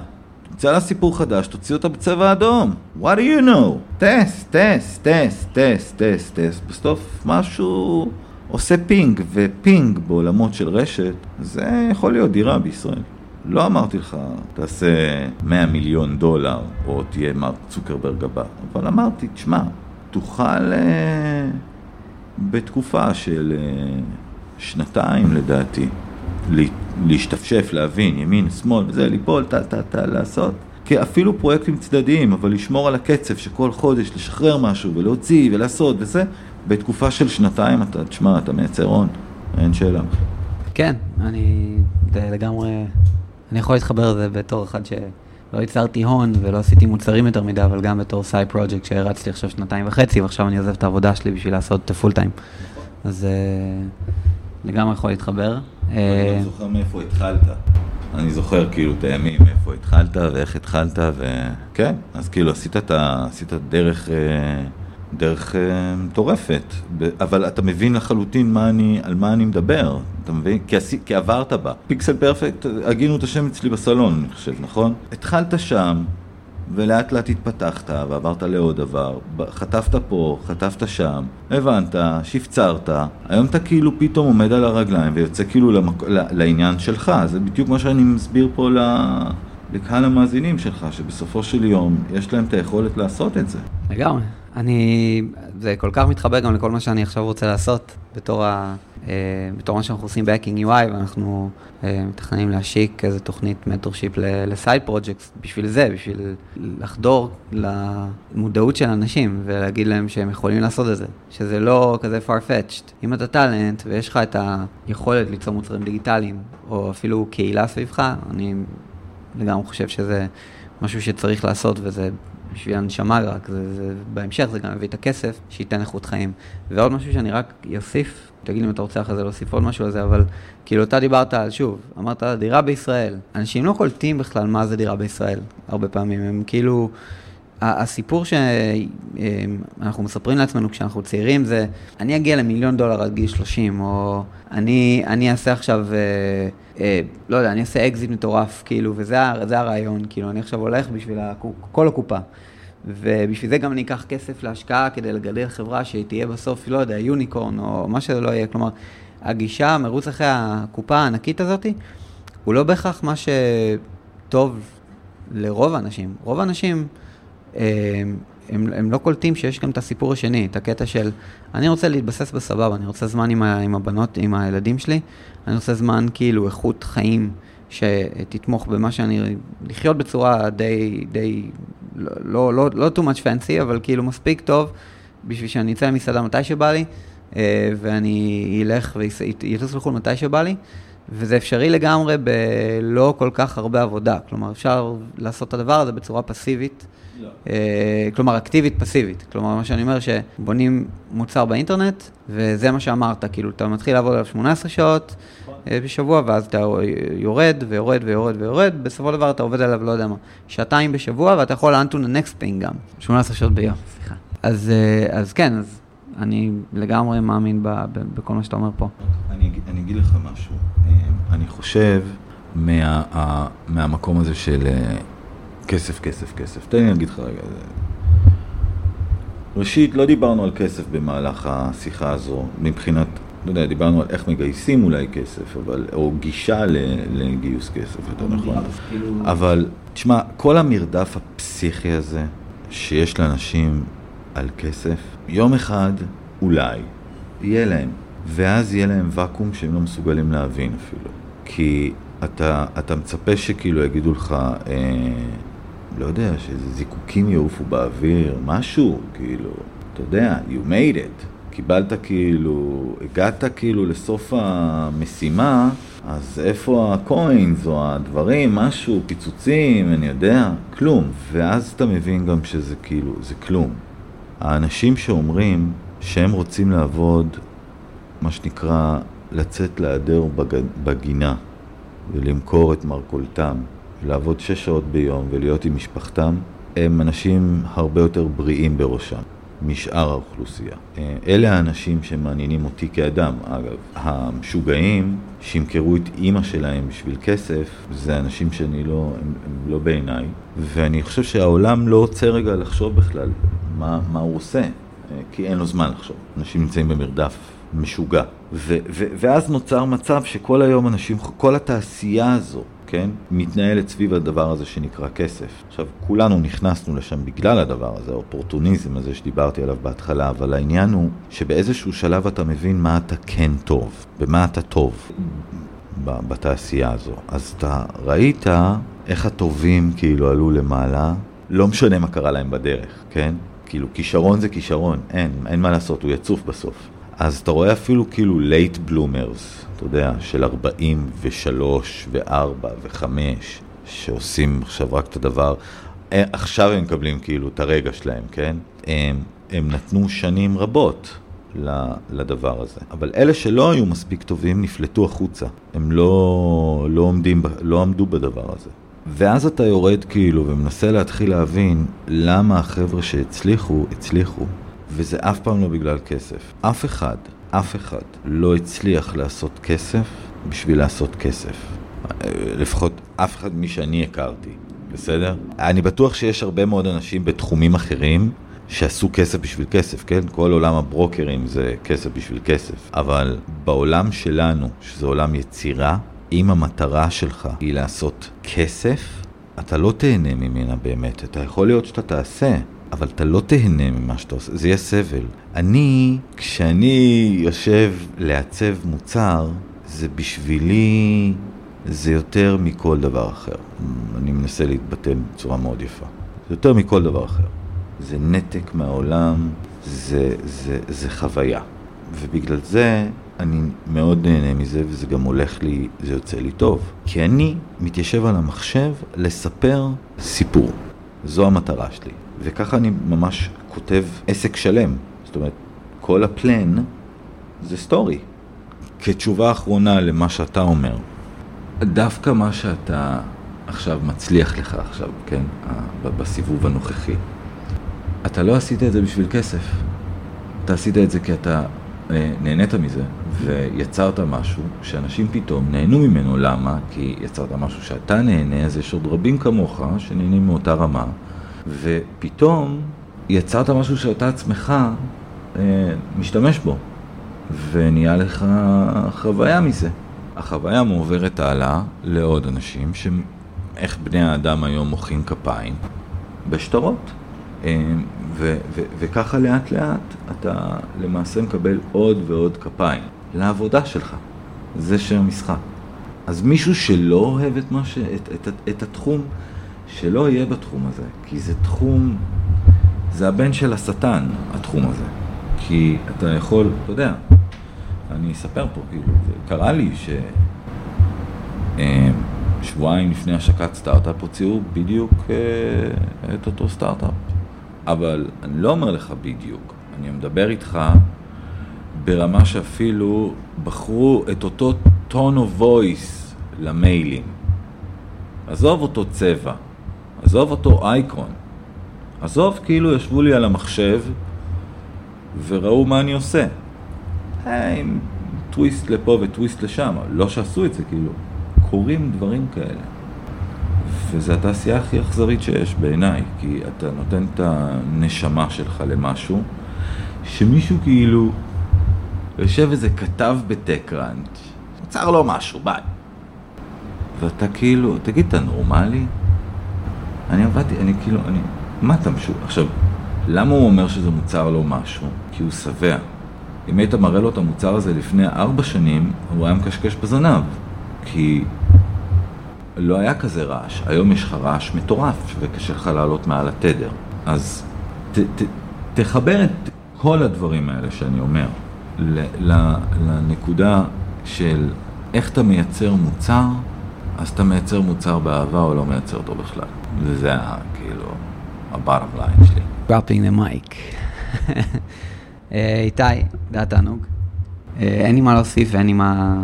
יצא לה סיפור חדש, תוציא אותה בצבע אדום. What do you know? test, test, test, test, test, test. בסוף משהו עושה ping, ו-ping בעולמות של רשת, זה יכול להיות דירה בישראל. לא אמרתי לך, תעשה 100 מיליון דולר, או תהיה מרק צוקרברג הבא, אבל אמרתי, תשמע, תוכל אה, בתקופה של אה, שנתיים לדעתי, להשתפשף, להבין, ימין, שמאל, וזה, ליפול, טה, טה, טה, לעשות. כי אפילו פרויקטים צדדיים, אבל לשמור על הקצב שכל חודש לשחרר משהו ולהוציא ולעשות וזה, בתקופה של שנתיים אתה, תשמע, אתה מייצר הון, אין שאלה. כן, אני לגמרי, אני יכול להתחבר לזה בתור אחד שלא ייצרתי הון ולא עשיתי מוצרים יותר מדי, אבל גם בתור סייד פרויקט שהרצתי עכשיו שנתיים וחצי, ועכשיו אני עוזב את העבודה שלי בשביל לעשות את הפול טיים. אז uh, לגמרי יכול להתחבר. אני לא זוכר מאיפה התחלת. אני זוכר כאילו את הימים, מאיפה התחלת ואיך התחלת, וכן, אז כאילו עשית את ה... עשית דרך... אה, דרך אה, מטורפת, אבל אתה מבין לחלוטין מה אני, על מה אני מדבר, אתה מבין? כי, כי עברת בה. פיקסל פרפקט, הגינו את השם אצלי בסלון, אני חושב, נכון? התחלת שם, ולאט לאט התפתחת, ועברת לעוד דבר, חטפת פה, חטפת שם, הבנת, שפצרת, היום אתה כאילו פתאום עומד על הרגליים ויוצא כאילו למק... לעניין שלך, זה בדיוק מה שאני מסביר פה ל... לקהל המאזינים שלך, שבסופו של יום יש להם את היכולת לעשות את זה. לגמרי. אני, זה כל כך מתחבר גם לכל מה שאני עכשיו רוצה לעשות בתור, ה, אה, בתור מה שאנחנו עושים ב-Hacking UI, ואנחנו אה, מתכננים להשיק איזה תוכנית mentorship ל-side projects בשביל זה, בשביל לחדור למודעות של אנשים ולהגיד להם שהם יכולים לעשות את זה, שזה לא כזה farfetched. אם אתה טאלנט ויש לך את היכולת ליצור מוצרים דיגיטליים, או אפילו קהילה סביבך, אני לגמרי חושב שזה משהו שצריך לעשות וזה בשביל הנשמה רק, זה, זה, בהמשך זה גם מביא את הכסף, שייתן איכות חיים. ועוד משהו שאני רק אוסיף, תגיד לי אם אתה רוצה אחרי זה להוסיף עוד משהו על זה, אבל כאילו אתה דיברת על, שוב, אמרת דירה בישראל. אנשים לא קולטים בכלל מה זה דירה בישראל, הרבה פעמים, הם כאילו... הסיפור שאנחנו מספרים לעצמנו כשאנחנו צעירים זה, אני אגיע למיליון דולר עד גיל 30, או אני, אני אעשה עכשיו, אה, אה, לא יודע, אני אעשה אקזיט מטורף, כאילו, וזה הרעיון, כאילו, אני עכשיו הולך בשביל כל הקופה. ובשביל זה גם אני אקח כסף להשקעה כדי לגדל חברה שתהיה בסוף, לא יודע, unicorn או מה שזה לא יהיה. כלומר, הגישה, המרוץ אחרי הקופה הענקית הזאת, הוא לא בהכרח מה שטוב לרוב האנשים. רוב האנשים... אה, הם, הם לא קולטים שיש גם את הסיפור השני, את הקטע של אני רוצה להתבסס בסבבה, אני רוצה זמן עם, ה, עם הבנות, עם הילדים שלי, אני רוצה זמן כאילו איכות חיים שתתמוך במה שאני, לחיות בצורה די, די, לא, לא, לא, לא too much fancy, אבל כאילו מספיק טוב בשביל שאני אצא למסעדה מתי שבא לי, אה, ואני אלך ויטוס לחו"ל מתי שבא לי. וזה אפשרי לגמרי בלא כל כך הרבה עבודה. כלומר, אפשר לעשות את הדבר הזה בצורה פסיבית. לא. אה, כלומר, אקטיבית פסיבית. כלומר, מה שאני אומר, שבונים מוצר באינטרנט, וזה מה שאמרת, כאילו, אתה מתחיל לעבוד עליו 18 שעות נכון. אה, בשבוע, ואז אתה יורד ויורד ויורד ויורד, בסופו של דבר אתה עובד עליו, לא יודע מה, שעתיים בשבוע, ואתה יכול לאן to the next thing גם. 18 שעות ביום, סליחה. אז, אה, אז כן, אז אני לגמרי מאמין ב, ב, בכל מה שאתה אומר פה. אני, אני אגיד לך משהו. אני חושב מה, מהמקום הזה של כסף, כסף, כסף. תן לי להגיד לך רגע. ראשית, לא דיברנו על כסף במהלך השיחה הזו, מבחינת, לא יודע, דיברנו על איך מגייסים אולי כסף, אבל, או גישה לגיוס כסף, יותר נכון. כאילו- אבל, תשמע, כל המרדף הפסיכי הזה שיש לאנשים על כסף, יום אחד, אולי, יהיה להם. ואז יהיה להם ואקום שהם לא מסוגלים להבין אפילו. כי אתה, אתה מצפה שכאילו יגידו לך, אה, לא יודע, שאיזה זיקוקים יעופו באוויר, משהו, כאילו, אתה יודע, you made it. קיבלת כאילו, הגעת כאילו לסוף המשימה, אז איפה הקוינס או הדברים, משהו, פיצוצים, אני יודע, כלום. ואז אתה מבין גם שזה כאילו, זה כלום. האנשים שאומרים שהם רוצים לעבוד, מה שנקרא, לצאת להיעדר בגינה ולמכור את מרכולתם, לעבוד שש שעות ביום ולהיות עם משפחתם, הם אנשים הרבה יותר בריאים בראשם. משאר האוכלוסייה. אה, אלה האנשים שמעניינים אותי כאדם. אגב, המשוגעים שימכרו את אימא שלהם בשביל כסף, זה אנשים שאני לא, הם, הם לא בעיניי. ואני חושב שהעולם לא עוצר רגע לחשוב בכלל מה, מה הוא עושה, אה, כי אין לו זמן לחשוב. אנשים נמצאים במרדף משוגע. ו- ו- ואז נוצר מצב שכל היום אנשים, כל התעשייה הזו, כן, מתנהלת סביב הדבר הזה שנקרא כסף. עכשיו, כולנו נכנסנו לשם בגלל הדבר הזה, האופורטוניזם הזה שדיברתי עליו בהתחלה, אבל העניין הוא שבאיזשהו שלב אתה מבין מה אתה כן טוב, במה אתה טוב בתעשייה הזו. אז אתה ראית איך הטובים כאילו עלו למעלה, לא משנה מה קרה להם בדרך, כן? כאילו, כישרון זה כישרון, אין, אין מה לעשות, הוא יצוף בסוף. אז אתה רואה אפילו כאילו late bloomers, אתה יודע, של 43 ו-4 ו-5, שעושים עכשיו רק את הדבר, אה, עכשיו הם מקבלים כאילו את הרגע שלהם, כן? הם, הם נתנו שנים רבות לדבר הזה. אבל אלה שלא היו מספיק טובים נפלטו החוצה. הם לא, לא, עומדים, לא עמדו בדבר הזה. ואז אתה יורד כאילו ומנסה להתחיל להבין למה החבר'ה שהצליחו, הצליחו. וזה אף פעם לא בגלל כסף. אף אחד, אף אחד לא הצליח לעשות כסף בשביל לעשות כסף. לפחות אף אחד מי שאני הכרתי, בסדר? אני בטוח שיש הרבה מאוד אנשים בתחומים אחרים שעשו כסף בשביל כסף, כן? כל עולם הברוקרים זה כסף בשביל כסף. אבל בעולם שלנו, שזה עולם יצירה, אם המטרה שלך היא לעשות כסף, אתה לא תהנה ממנה באמת. אתה יכול להיות שאתה תעשה, אבל אתה לא תהנה ממה שאתה עושה, זה יהיה סבל. אני, כשאני יושב לעצב מוצר, זה בשבילי, זה יותר מכל דבר אחר. אני מנסה להתבטא בצורה מאוד יפה. זה יותר מכל דבר אחר. זה נתק מהעולם, זה, זה, זה חוויה. ובגלל זה אני מאוד נהנה מזה, וזה גם הולך לי, זה יוצא לי טוב. כי אני מתיישב על המחשב לספר סיפור. זו המטרה שלי. וככה אני ממש כותב עסק שלם. זאת אומרת, כל הפלן זה סטורי. כתשובה אחרונה למה שאתה אומר, דווקא מה שאתה עכשיו מצליח לך עכשיו, כן, בסיבוב הנוכחי, אתה לא עשית את זה בשביל כסף. אתה עשית את זה כי אתה אה, נהנית מזה, ויצרת משהו שאנשים פתאום נהנו ממנו. למה? כי יצרת משהו שאתה נהנה, אז יש עוד רבים כמוך שנהנים מאותה רמה. ופתאום יצרת משהו שאתה עצמך אה, משתמש בו, ונהיה לך חוויה מזה. החוויה מועברת הלאה לעוד אנשים, שאיך בני האדם היום מוחאים כפיים? בשטרות. אה, ו- ו- וככה לאט לאט אתה למעשה מקבל עוד ועוד כפיים לעבודה שלך. זה שם המשחק. אז מישהו שלא אוהב את, ש... את, את, את התחום, שלא יהיה בתחום הזה, כי זה תחום, זה הבן של השטן, התחום הזה. כי אתה יכול, אתה יודע, אני אספר פה, כאילו, קרה לי ששבועיים אה, לפני השקת סטארט-אפ הוציאו בדיוק אה, את אותו סטארט-אפ. אבל אני לא אומר לך בדיוק, אני מדבר איתך ברמה שאפילו בחרו את אותו tone of voice למיילים. עזוב אותו צבע, עזוב אותו אייקון. עזוב, כאילו ישבו לי על המחשב וראו מה אני עושה. עם טוויסט לפה וטוויסט לשם, לא שעשו את זה, כאילו, קורים דברים כאלה. וזו התעשייה הכי אכזרית שיש בעיניי, כי אתה נותן את הנשמה שלך למשהו, שמישהו כאילו יושב איזה כתב בטקראנט, נוצר לו משהו, ביי. ואתה כאילו, תגיד, אתה נורמלי? אני עבדתי, אני כאילו, אני... מה אתה משהו? עכשיו, למה הוא אומר שזה מוצר לו משהו? כי הוא שבע. אם היית מראה לו את המוצר הזה לפני ארבע שנים, הוא היה מקשקש בזנב. כי לא היה כזה רעש. היום יש לך רעש מטורף, וקשה לך לעלות מעל התדר. אז ת, ת, תחבר את כל הדברים האלה שאני אומר לנקודה של איך אתה מייצר מוצר, אז אתה מייצר מוצר באהבה או לא מייצר אותו בכלל. וזה כאילו הבארם ליין שלי. the mic. [LAUGHS] אה, איתי, זה התענוג. אה, אין לי מה להוסיף ואין לי מה...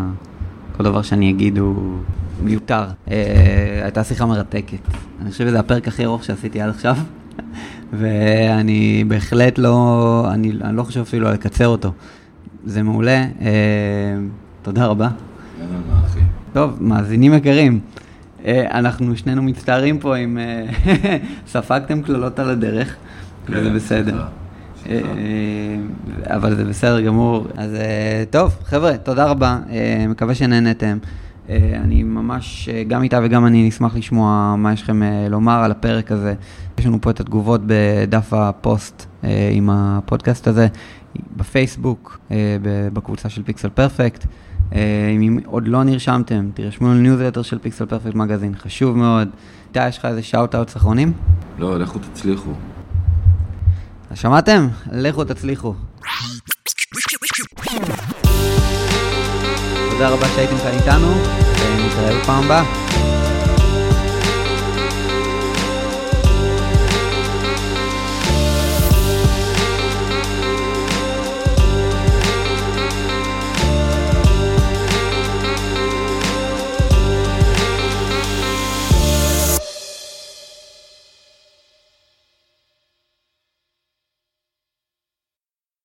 כל דבר שאני אגיד הוא מיותר. אה, הייתה שיחה מרתקת. אני חושב שזה הפרק הכי ארוך שעשיתי עד עכשיו. [LAUGHS] ואני בהחלט לא, אני, אני לא חושב אפילו לקצר אותו. זה מעולה, אה, תודה רבה. טוב, מאזינים יקרים, אנחנו שנינו מצטערים פה אם אה, [LAUGHS] ספגתם קללות על הדרך, וזה כן, בסדר. אה. אבל זה בסדר גמור. אז אה, טוב, חבר'ה, תודה רבה, אה, מקווה שנהנתם. אה, אני ממש, אה, גם איתה וגם אני נשמח לשמוע מה יש לכם אה, לומר על הפרק הזה. יש לנו פה את התגובות בדף הפוסט אה, עם הפודקאסט הזה, בפייסבוק, אה, בקבוצה של פיקסל פרפקט. אה, אם עוד לא נרשמתם, תירשמו לניוזלטר של פיקסל פרפקט מגזין, חשוב מאוד. איתי, יש לך איזה shout-outs אחרונים? לא, לכו תצליחו. אז שמעתם? לכו תצליחו. תודה רבה שהייתם כאן איתנו, ונתראה בפעם הבאה.